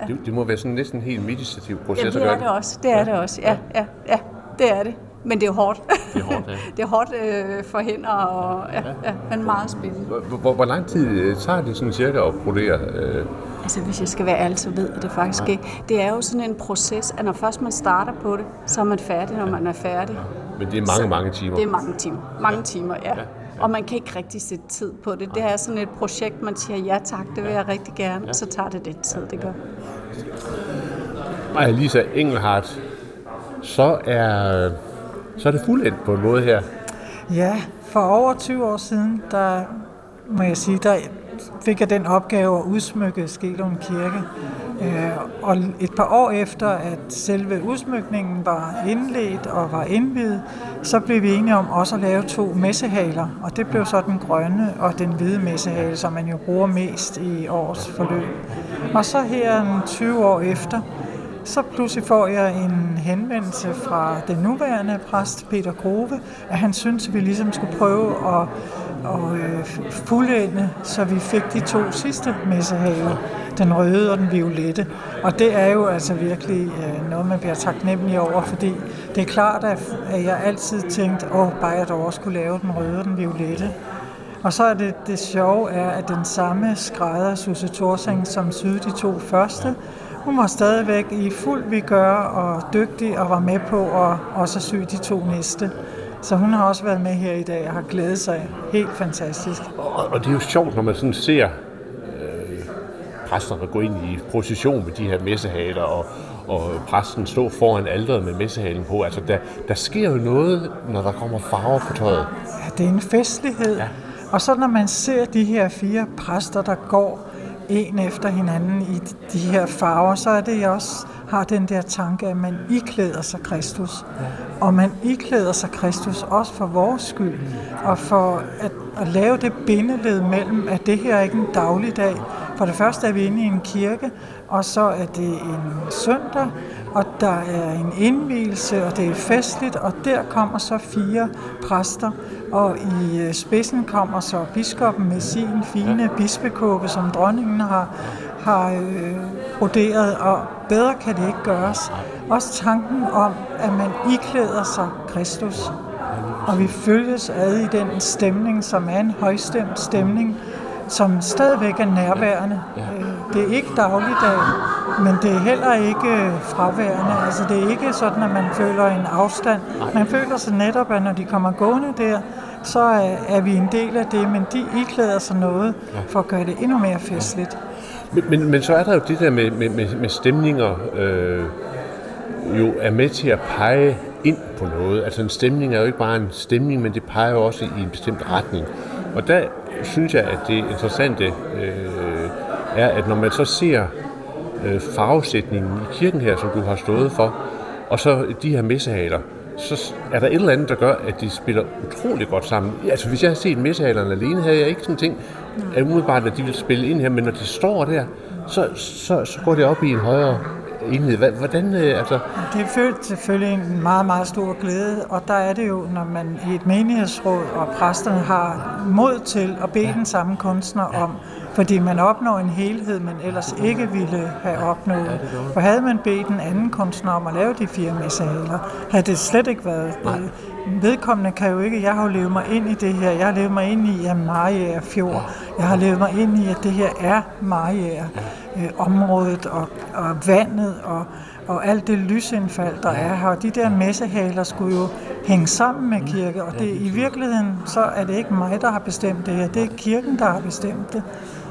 Speaker 2: Ja. Det, det må være sådan næsten en helt meditativ proces
Speaker 6: ja, det er det også. Det er ja. det også. Ja, ja, ja, det er det. Men det er hårdt.
Speaker 2: Det er hårdt, ja.
Speaker 6: det er hårdt øh, for hænder, og, ja, ja. ja, men meget spændende.
Speaker 2: Hvor, hvor, hvor lang tid øh, tager det sådan cirka at brodere? Øh?
Speaker 6: Altså, hvis jeg skal være ærlig, så ved jeg det faktisk ja. ikke. Det er jo sådan en proces, at når først man starter på det, så er man færdig, når ja. man er færdig.
Speaker 2: Men det er mange, så, mange timer?
Speaker 6: Det er mange timer. Mange ja. timer, ja. ja. Og man kan ikke rigtig sætte tid på det. Det er sådan et projekt, man siger, ja tak, det vil jeg rigtig gerne. Ja. Så tager det lidt tid, det gør.
Speaker 2: Maja Lisa Engelhardt, så er så er det fuldendt på en måde her.
Speaker 3: Ja, for over 20 år siden, der må jeg sige, der fik jeg den opgave at udsmykke Skelum Kirke. Øh, og et par år efter, at selve udsmykningen var indledt og var indvidet, så blev vi enige om også at lave to messehaler. Og det blev så den grønne og den hvide messehale, som man jo bruger mest i årets forløb. Og så her 20 år efter, så pludselig får jeg en henvendelse fra den nuværende præst, Peter Grove, at han synes, at vi ligesom skulle prøve at, at øh, fuldende, så vi fik de to sidste messehaver, den røde og den violette. Og det er jo altså virkelig øh, noget, man bliver taknemmelig over, fordi det er klart, at jeg altid tænkte, åh, oh, bare jeg dog også skulle lave den røde og den violette. Og så er det, det sjove er, at den samme skrædder, Susse Thorsing, som syede de to første, hun var stadigvæk i fuld vi gør og dygtig og var med på at også sy de to næste. Så hun har også været med her i dag og har glædet sig helt fantastisk.
Speaker 2: Og, og det er jo sjovt, når man sådan ser øh, præsterne gå ind i procession med de her messehaler, og, og præsten stå foran alderet med messehalen på. Altså, der, der sker jo noget, når der kommer farver på tøjet.
Speaker 3: Ja, det er en festlighed. Ja. Og så når man ser de her fire præster, der går en efter hinanden i de her farver, så er det, jeg også har den der tanke, at man iklæder sig Kristus. Og man iklæder sig Kristus også for vores skyld, og for at, at lave det bindeled mellem, at det her er ikke en dagligdag. For det første er vi inde i en kirke, og så er det en søndag, og der er en indvielse, og det er festligt, og der kommer så fire præster, og i øh, spidsen kommer så biskoppen med sin fine bispekåbe, som dronningen har, har øh, broderet, og bedre kan det ikke gøres. Også tanken om, at man iklæder sig Kristus, og vi følges ad i den stemning, som er en højstemt stemning, som stadigvæk er nærværende. Øh, det er ikke dagligdag, men det er heller ikke fraværende. Altså, det er ikke sådan, at man føler en afstand. Man føler sig netop, at når de kommer gående der, så er vi en del af det, men de iklæder sig noget for at gøre det endnu mere festligt.
Speaker 2: Men, men, men så er der jo det der med, med, med, med stemninger, øh, jo er med til at pege ind på noget. Altså en stemning er jo ikke bare en stemning, men det peger jo også i en bestemt retning. Og der synes jeg, at det interessante øh, er, at når man så ser øh, farvesætningen i kirken her, som du har stået for, og så de her messehaler, så er der et eller andet, der gør, at de spiller utrolig godt sammen. Altså, hvis jeg har set messehalerne alene, havde jeg ikke sådan ting, at umiddelbart, at de vil spille ind her, men når de står der, så, så, så går det op i en højere enhed. Hvordan, øh, altså...
Speaker 3: Det er selvfølgelig en meget, meget stor glæde, og der er det jo, når man i et menighedsråd og præsterne har mod til at bede den samme kunstner om, fordi man opnår en helhed, man ellers ikke ville have opnået. For havde man bedt en anden kunstner om at lave de fire messehaler, havde det slet ikke været. Vedkommende kan jo ikke, jeg har jo levet mig ind i det her, jeg har levet mig ind i, at Maria er fjord, jeg har levet mig ind i, at det her er Maria øh, området og, og vandet og, og alt det lysindfald, der er her. Og de der messehaler skulle jo hænge sammen med kirke, og det, i virkeligheden så er det ikke mig, der har bestemt det her, det er kirken, der har bestemt det.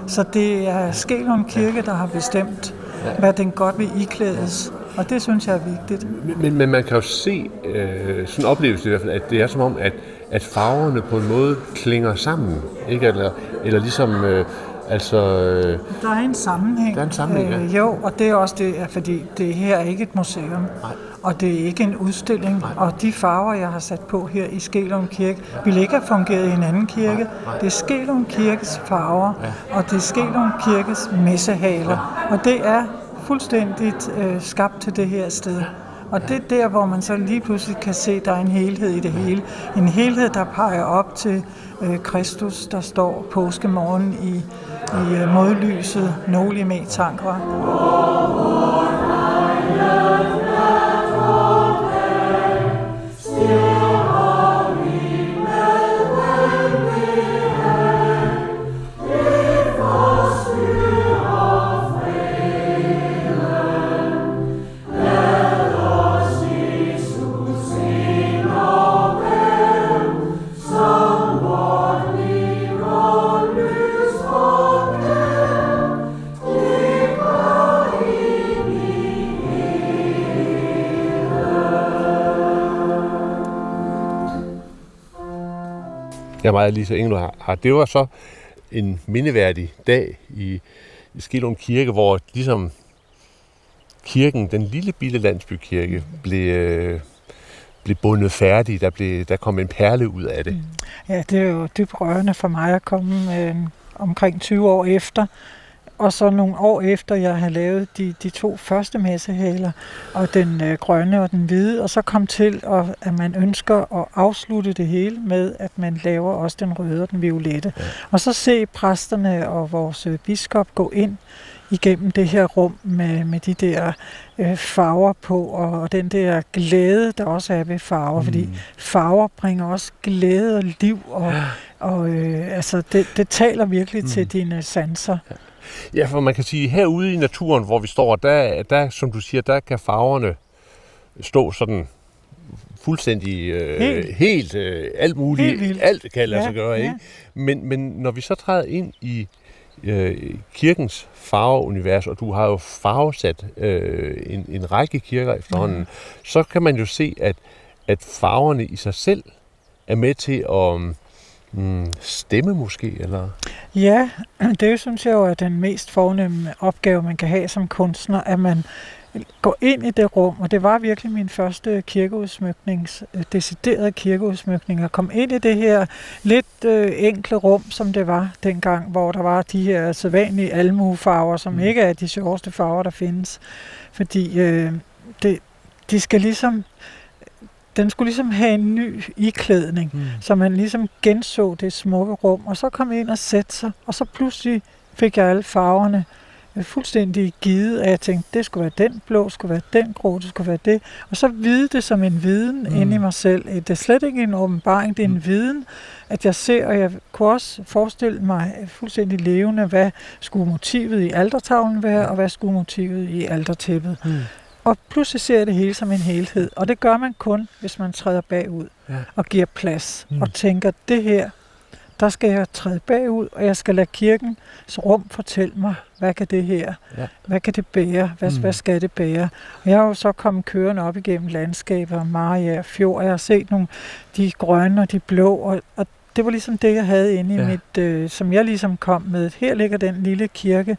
Speaker 3: Så det er Skelund Kirke, der har bestemt, hvad den godt vil iklædes. Og det synes jeg er vigtigt.
Speaker 2: Men, men, man kan jo se, øh, sådan en oplevelse i hvert fald, at det er som om, at, at farverne på en måde klinger sammen. Ikke? Eller, eller ligesom... Øh, Altså, øh,
Speaker 3: der er en sammenhæng.
Speaker 2: Der er en sammenhæng, ja.
Speaker 3: øh, Jo, og det er også det, fordi det her er ikke et museum.
Speaker 2: Nej.
Speaker 3: Og det er ikke en udstilling. Nej. Og de farver, jeg har sat på her i Skelum Kirke, ville ikke have fungeret i en anden kirke. Nej. Nej. Det er Skelum Kirkes farver, ja. og det er Skelum Kirkes messehaler. Ja. Og det er fuldstændigt øh, skabt til det her sted. Og det er der, hvor man så lige pludselig kan se, at der er en helhed i det hele. En helhed, der peger op til øh, Kristus, der står påskemorgen i, i øh, modlyset, nogle med Oh,
Speaker 2: oh, Ja, meget lige så Engel har. Det var så en mindeværdig dag i, i Kirke, hvor ligesom kirken, den lille bitte landsbykirke, blev, øh, blev bundet færdig. Der, blev, der kom en perle ud af det. Mm.
Speaker 3: Ja, det er jo dybt rørende for mig at komme øh, omkring 20 år efter og så nogle år efter, jeg havde lavet de, de to første messehaler, og den øh, grønne og den hvide, og så kom til, at, at man ønsker at afslutte det hele med, at man laver også den røde og den violette. Ja. Og så se præsterne og vores øh, biskop gå ind igennem det her rum med, med de der øh, farver på, og, og den der glæde, der også er ved farver, mm. fordi farver bringer også glæde og liv, og, ja. og øh, altså det, det taler virkelig mm. til dine sanser. Ja.
Speaker 2: Ja, for man kan sige, herude i naturen, hvor vi står, der, der som du siger, der kan farverne stå sådan fuldstændig øh, helt, helt øh, alt muligt, helt alt kan lade ja, sig gøre, ja. ikke? Men, men når vi så træder ind i øh, kirkens farveunivers, og du har jo farvesat øh, en, en række kirker efterhånden, ja. så kan man jo se, at, at farverne i sig selv er med til at mm, stemme måske? Eller?
Speaker 3: Ja, det synes jeg jo er den mest fornemme opgave, man kan have som kunstner, at man går ind i det rum, og det var virkelig min første kirkeudsmyknings, øh, deciderede kirkeudsmykning, at komme ind i det her lidt øh, enkle rum, som det var dengang, hvor der var de her sædvanlige almuefarver, som mm. ikke er de sjoveste farver, der findes. Fordi øh, det, de skal ligesom den skulle ligesom have en ny iklædning, mm. så man ligesom genså det smukke rum, og så kom jeg ind og sætte sig, og så pludselig fik jeg alle farverne øh, fuldstændig givet, at jeg tænkte, det skulle være den blå, skulle være den grå, det skulle være det. Og så vide det som en viden mm. inde i mig selv. Det er slet ikke en åbenbaring, det er en mm. viden, at jeg ser, og jeg kunne også forestille mig fuldstændig levende, hvad skulle motivet i aldertavlen være, og hvad skulle motivet i aldertæppet. Mm. Og pludselig ser det hele som en helhed. Og det gør man kun, hvis man træder bagud ja. og giver plads. Mm. Og tænker, det her, der skal jeg træde bagud, og jeg skal lade kirkens rum fortælle mig, hvad kan det her, ja. hvad kan det bære, hvad, mm. hvad skal det bære. Og jeg har jo så kommet kørende op igennem landskaber, Maria, Fjord, og jeg har set nogle, de grønne og de blå, og, og det var ligesom det, jeg havde inde i ja. mit, øh, som jeg ligesom kom med. Her ligger den lille kirke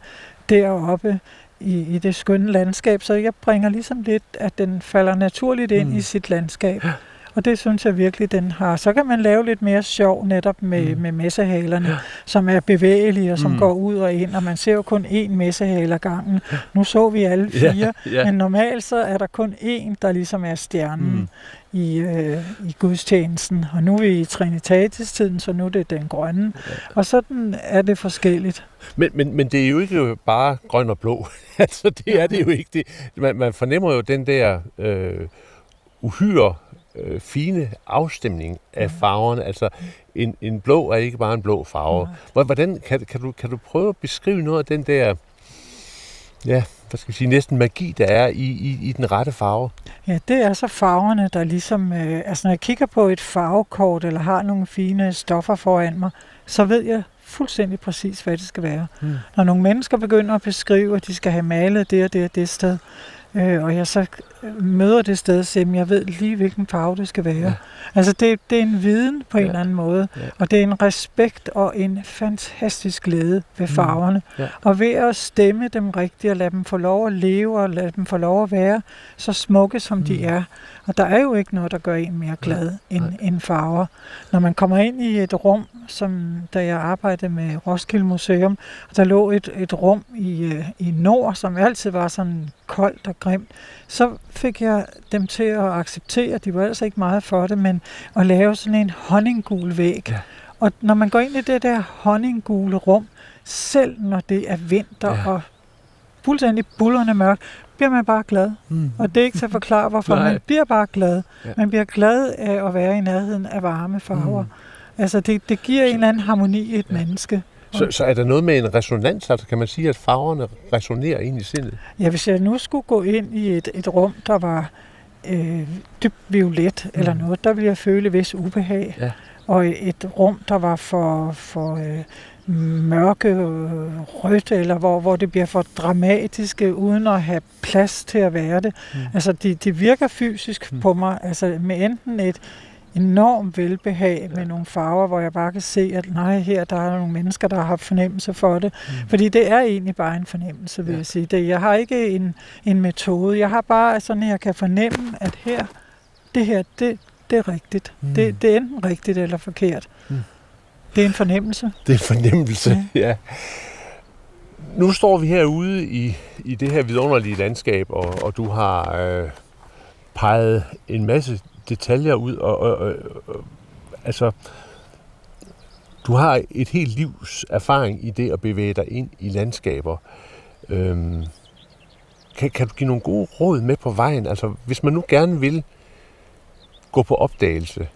Speaker 3: deroppe, i, i det skønne landskab, så jeg bringer ligesom lidt, at den falder naturligt ind mm. i sit landskab. Ja. Og det synes jeg virkelig, den har. Så kan man lave lidt mere sjov netop med, mm. med messehalerne, ja. som er bevægelige og som mm. går ud og ind, og man ser jo kun én messehaler gangen. Ja. Nu så vi alle fire, ja. Ja. men normalt så er der kun én, der ligesom er stjernen mm. i, øh, i gudstjenesten. Og nu er vi i Trinitatis-tiden, så nu er det den grønne. Ja. Og sådan er det forskelligt.
Speaker 2: Men, men, men det er jo ikke bare grøn og blå. altså, det er det jo ikke. Det, man, man fornemmer jo den der øh, uhyre øh, fine afstemning af farverne. Altså, en, en blå er ikke bare en blå farve. Hvordan, kan, kan, du, kan du prøve at beskrive noget af den der, ja, hvad skal vi sige, næsten magi, der er i, i, i den rette farve?
Speaker 3: Ja, det er så farverne, der ligesom, øh, altså når jeg kigger på et farvekort, eller har nogle fine stoffer foran mig, så ved jeg fuldstændig præcis, hvad det skal være. Hmm. Når nogle mennesker begynder at beskrive, at de skal have malet det og det og det sted, øh, og jeg så møder det sted, så jeg ved lige, hvilken farve det skal være. Ja. Altså det, det er en viden på en eller anden måde, ja. og det er en respekt og en fantastisk glæde ved mm. farverne. Mm. Ja. Og ved at stemme dem rigtigt og lade dem få lov at leve og lade dem få lov at være så smukke, som mm. de er. Og der er jo ikke noget, der gør en mere glad ja. end, end farver. Når man kommer ind i et rum, som da jeg arbejdede med Roskilde Museum, og der lå et, et rum i, øh, i nord, som altid var sådan koldt og grimt, så fik jeg dem til at acceptere, de var altså ikke meget for det, men at lave sådan en honninggul væg. Ja. Og når man går ind i det der honninggule rum, selv når det er vinter ja. og fuldstændig bullerne mørkt, bliver man bare glad. Mm. Og det er ikke til at forklare, hvorfor man bliver bare glad. Ja. Man bliver glad af at være i nærheden af varme farver. Mm. Altså det, det giver en eller anden harmoni i et ja. menneske.
Speaker 2: Så, så er der noget med en resonans, altså kan man sige, at farverne resonerer ind i sindet?
Speaker 3: Ja, hvis jeg nu skulle gå ind i et, et rum, der var øh, dybt violet mm. eller noget, der ville jeg føle vis ubehag. Ja. Og et rum, der var for, for øh, mørke øh, rødt, eller hvor, hvor det bliver for dramatisk, uden at have plads til at være det. Mm. Altså, det de virker fysisk mm. på mig, altså med enten et, enorm velbehag med nogle farver, hvor jeg bare kan se, at nej, her der er nogle mennesker, der har haft fornemmelse for det. Mm. Fordi det er egentlig bare en fornemmelse, vil ja. jeg sige. Det, jeg har ikke en, en metode. Jeg har bare sådan, at jeg kan fornemme, at her, det her, det, det er rigtigt. Mm. Det, det er enten rigtigt eller forkert. Mm. Det er en fornemmelse.
Speaker 2: Det er en fornemmelse, ja. ja. Nu står vi herude i, i det her vidunderlige landskab, og, og du har øh, peget en masse detaljer ud, og, og, og, og altså, du har et helt livs erfaring i det at bevæge dig ind i landskaber. Øhm, kan, kan du give nogle gode råd med på vejen? Altså, hvis man nu gerne vil gå på opdagelse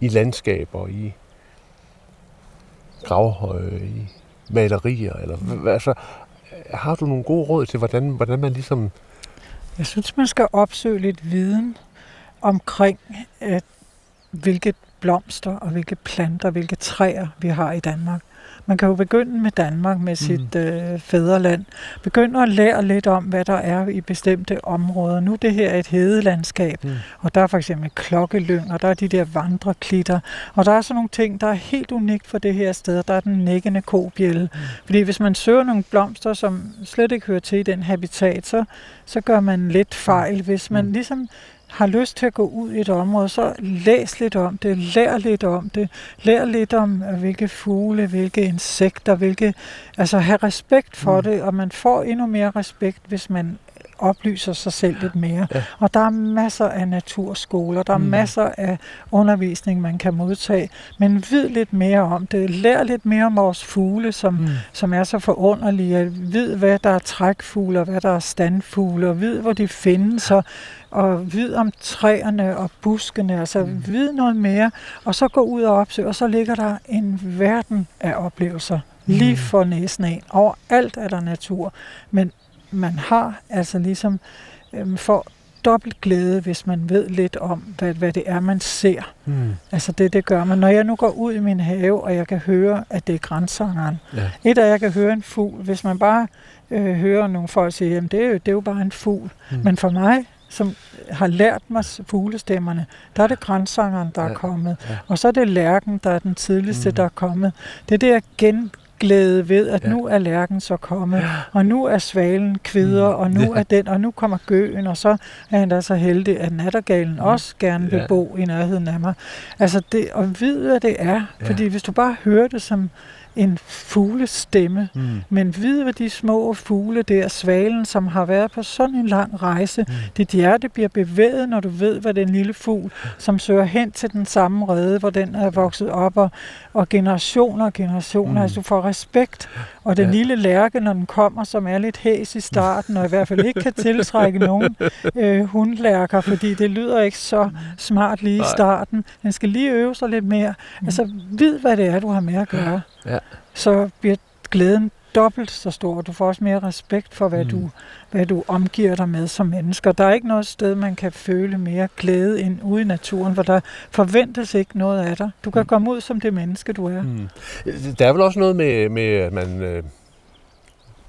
Speaker 2: i landskaber, i gravhøje, i malerier, eller altså, har du nogle gode råd til, hvordan, hvordan man ligesom...
Speaker 3: Jeg synes, man skal opsøge lidt viden omkring, øh, hvilke blomster og hvilke planter, hvilke træer vi har i Danmark. Man kan jo begynde med Danmark, med sit mm. øh, fædreland. Begynde at lære lidt om, hvad der er i bestemte områder. Nu det her er et hedelandskab, mm. og der er for eksempel klokkelyng, og der er de der vandreklitter, og der er sådan nogle ting, der er helt unikt for det her sted. Der er den nækkende kobjælle. Mm. Fordi hvis man søger nogle blomster, som slet ikke hører til i den habitat, så, så gør man lidt fejl. Hvis man mm. ligesom har lyst til at gå ud i et område, så læs lidt om det, lær lidt om det, lær lidt om, øh, hvilke fugle, hvilke insekter, hvilke, altså have respekt for mm. det, og man får endnu mere respekt, hvis man oplyser sig selv lidt mere. Ja. Og der er masser af naturskoler, der er mm. masser af undervisning, man kan modtage, men vid lidt mere om det. Lær lidt mere om vores fugle, som, mm. som er så forunderlige. Vid, hvad der er trækfugle, og hvad der er standfugle, og vid, hvor de findes, og, og vid om træerne og buskene, altså mm. vid noget mere, og så gå ud og opsøge, og så ligger der en verden af oplevelser lige mm. for næsen af. Overalt er der natur, men man har altså ligesom øhm, for dobbelt glæde, hvis man ved lidt om, hvad, hvad det er, man ser. Mm. Altså det, det gør man. Når jeg nu går ud i min have, og jeg kan høre, at det er grænsangeren. Ja. Et af jeg kan høre en fugl. Hvis man bare øh, hører nogle folk sige, at det er jo, det er jo bare en fugl. Mm. Men for mig, som har lært mig fuglestemmerne, der er det grænsangeren, der ja. er kommet. Ja. Og så er det lærken, der er den tidligste, mm. der er kommet. Det er det, jeg gen, glæde ved, at ja. nu er lærken så kommet, ja. og nu er svalen kvider, mm. og nu ja. er den, og nu kommer gøen, og så er han da så heldig, at nattergalen mm. også gerne vil ja. bo i nærheden af mig. Altså det, at vide, hvad det er, ja. fordi hvis du bare hører det som en fuglestemme, mm. men vide, hvad de små fugle der, svalen, som har været på sådan en lang rejse, mm. dit hjerte bliver bevæget, når du ved, hvad den lille fugl, som søger hen til den samme rede, hvor den er vokset op, og, og generationer og generationer, mm. altså du får respekt, og den ja. lille lærke, når den kommer, som er lidt hæs i starten, og i hvert fald ikke kan tiltrække nogen øh, hundlærker, fordi det lyder ikke så smart lige i starten. Den skal lige øve sig lidt mere. Mm. Altså, vid, hvad det er, du har med at gøre. Ja. Så bliver glæden dobbelt så stor. Du får også mere respekt for, hvad, mm. du, hvad du omgiver dig med som mennesker. Der er ikke noget sted, man kan føle mere glæde end ude i naturen, hvor der forventes ikke noget af dig. Du kan mm. komme ud som det menneske, du er. Mm.
Speaker 2: Der er vel også noget med, med at man... Øh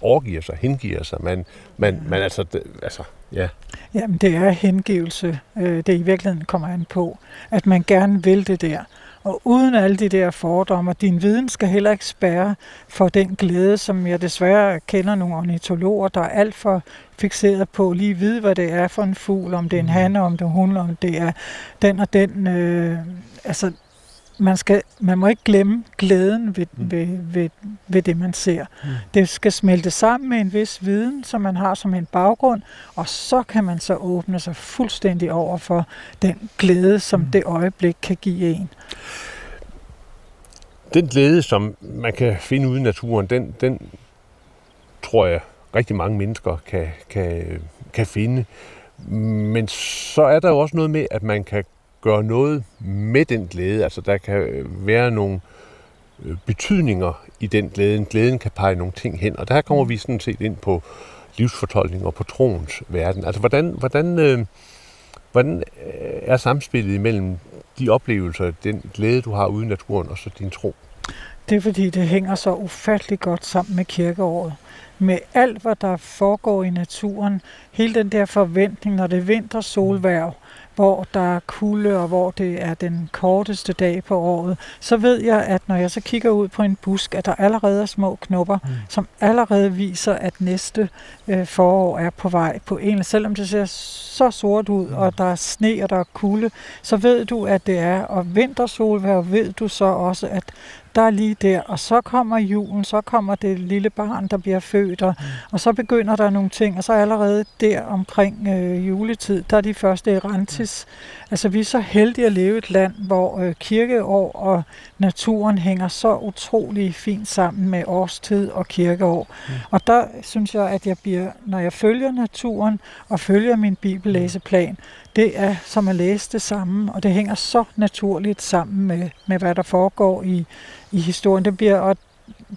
Speaker 2: overgiver sig, hengiver sig. Man, man, man altså, det, altså, ja.
Speaker 3: Jamen, det er hengivelse, øh, det i virkeligheden kommer an på, at man gerne vil det der. Og uden alle de der fordomme, din viden skal heller ikke spærre for den glæde, som jeg desværre kender nogle ornitologer, der er alt for fixeret på lige at vide, hvad det er for en fugl, om det er en hanne, om det er hun, om det er den og den. Øh, altså, man, skal, man må ikke glemme glæden ved, mm. ved, ved, ved det, man ser. Mm. Det skal smelte sammen med en vis viden, som man har som en baggrund, og så kan man så åbne sig fuldstændig over for den glæde, som mm. det øjeblik kan give en.
Speaker 2: Den glæde, som man kan finde ude i naturen, den, den tror jeg rigtig mange mennesker kan, kan, kan finde. Men så er der jo også noget med, at man kan gøre noget med den glæde. Altså der kan øh, være nogle øh, betydninger i den glæde. Glæden kan pege nogle ting hen, og der kommer vi sådan set ind på livsfortolkning og på troens verden. Altså hvordan, hvordan, øh, hvordan øh, er samspillet mellem de oplevelser, den glæde, du har ude i naturen, og så din tro?
Speaker 3: Det er fordi, det hænger så ufattelig godt sammen med kirkeåret. Med alt, hvad der foregår i naturen, hele den der forventning, når det er vinter, solværv, hvor der er kulde, og hvor det er den korteste dag på året, så ved jeg, at når jeg så kigger ud på en busk, at der allerede er små knopper, mm. som allerede viser, at næste øh, forår er på vej på en. Selvom det ser så sort ud, mm. og der er sne, og der er kulde, så ved du, at det er. Og vintersolvær ved du så også, at der er lige der, og så kommer julen, så kommer det lille barn, der bliver født, og, mm. og så begynder der nogle ting, og så allerede der omkring øh, juletid, der er de første erantis. Mm. Altså vi er så heldige at leve i et land, hvor øh, kirkeår og naturen hænger så utrolig fint sammen med årstid og kirkeår. Mm. Og der synes jeg, at jeg bliver, når jeg følger naturen og følger min bibellæseplan, det er som at læse det samme, og det hænger så naturligt sammen med, med hvad der foregår i, i historien. Det bliver, og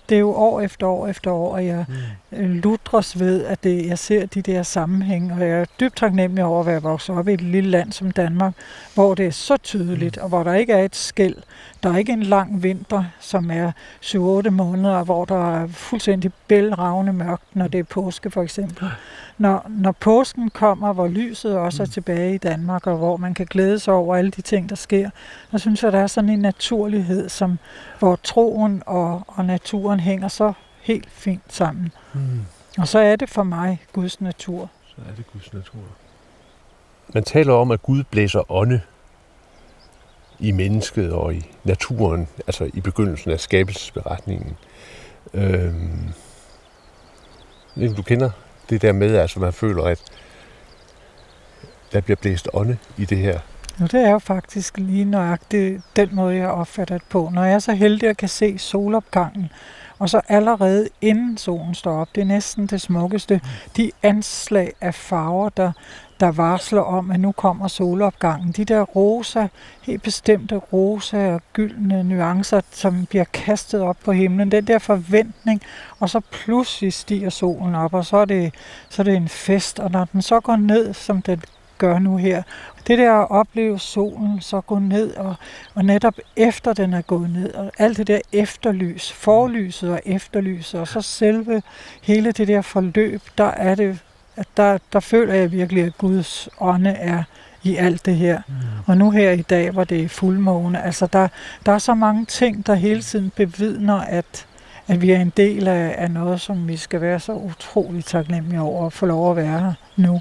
Speaker 3: det er jo år efter år efter år, at jeg mm lutres ved, at det, jeg ser de der sammenhæng, og jeg er dybt taknemmelig over at være vokset op i et lille land som Danmark, hvor det er så tydeligt, mm. og hvor der ikke er et skæld. Der er ikke en lang vinter, som er 7-8 måneder, hvor der er fuldstændig bælragende mørkt, når det er påske for eksempel. Når, når påsken kommer, hvor lyset også er mm. tilbage i Danmark, og hvor man kan glæde sig over alle de ting, der sker, så synes jeg, der er sådan en naturlighed, som, hvor troen og, og naturen hænger så helt fint sammen. Mm. Og så er det for mig Guds natur.
Speaker 2: Så er det Guds natur. Man taler om, at Gud blæser ånde i mennesket og i naturen, altså i begyndelsen af skabelsesberetningen. Øhm, du kender det der med, altså man føler, at der bliver blæst ånde i det her.
Speaker 3: Nu det er jo faktisk lige nøjagtigt den måde, jeg opfatter det på. Når jeg er så heldig at kan se solopgangen, og så allerede inden solen står op, det er næsten det smukkeste, de anslag af farver, der, der varsler om, at nu kommer solopgangen. De der rosa, helt bestemte rosa og gyldne nuancer, som bliver kastet op på himlen. Den der forventning, og så pludselig stiger solen op, og så er det, så er det en fest. Og når den så går ned, som den gør nu her. Det der at opleve solen så gå ned, og, og netop efter den er gået ned, og alt det der efterlys, forlyset og efterlyset, og så selve hele det der forløb, der er det, at der, der føler jeg virkelig, at Guds ånde er i alt det her. Mm. Og nu her i dag, hvor det er fuldmåne, altså der, der er så mange ting, der hele tiden bevidner, at, at vi er en del af, af noget, som vi skal være så utroligt taknemmelige over at få lov at være her nu.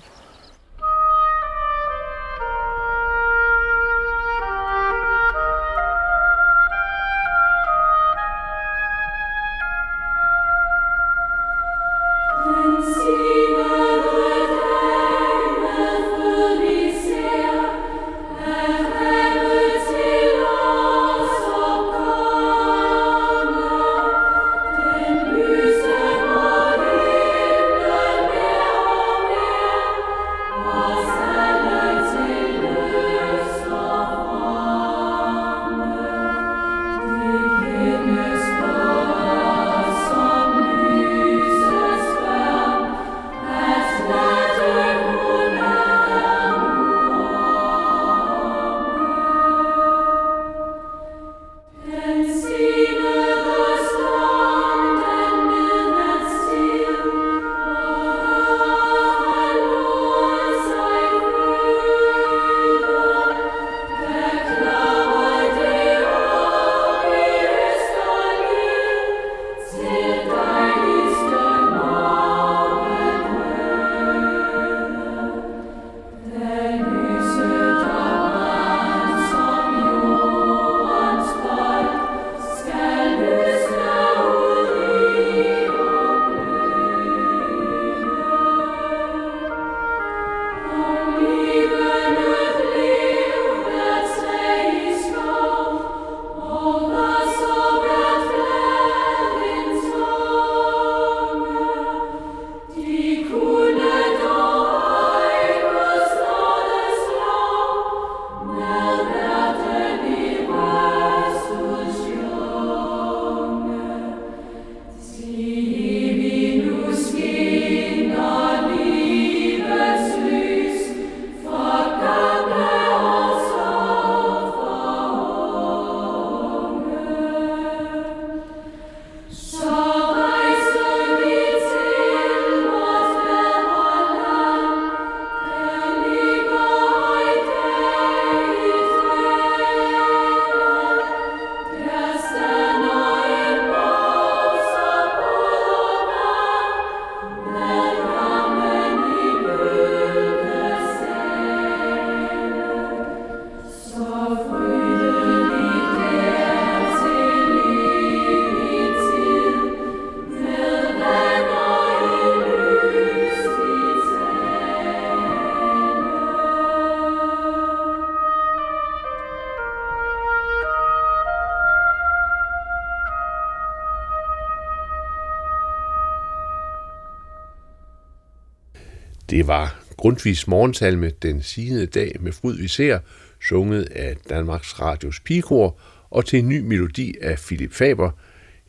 Speaker 2: Det var Grundtvigs morgensalme Den sigende dag med fryd vi ser, sunget af Danmarks Radios Pigekor, og til en ny melodi af Philip Faber,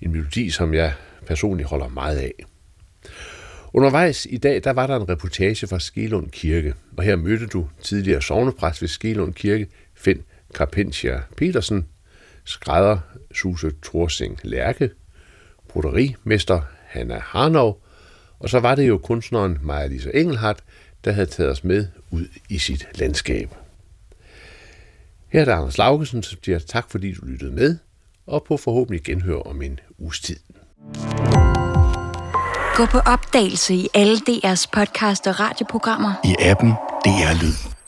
Speaker 2: en melodi, som jeg personligt holder meget af. Undervejs i dag, der var der en reportage fra Skelund Kirke, og her mødte du tidligere sovnepræst ved Skelund Kirke, Finn Carpentia Petersen, skrædder Suse Thorsing Lærke, broderimester Hanna Harnov, og så var det jo kunstneren Maja-Lisa Engelhardt, der havde taget os med ud i sit landskab. Her er der Anders Laugesen, som siger tak, fordi du lyttede med, og på forhåbentlig genhør om en uges tid.
Speaker 7: Gå på opdagelse i alle DR's podcast og radioprogrammer.
Speaker 8: I appen DR Lyd.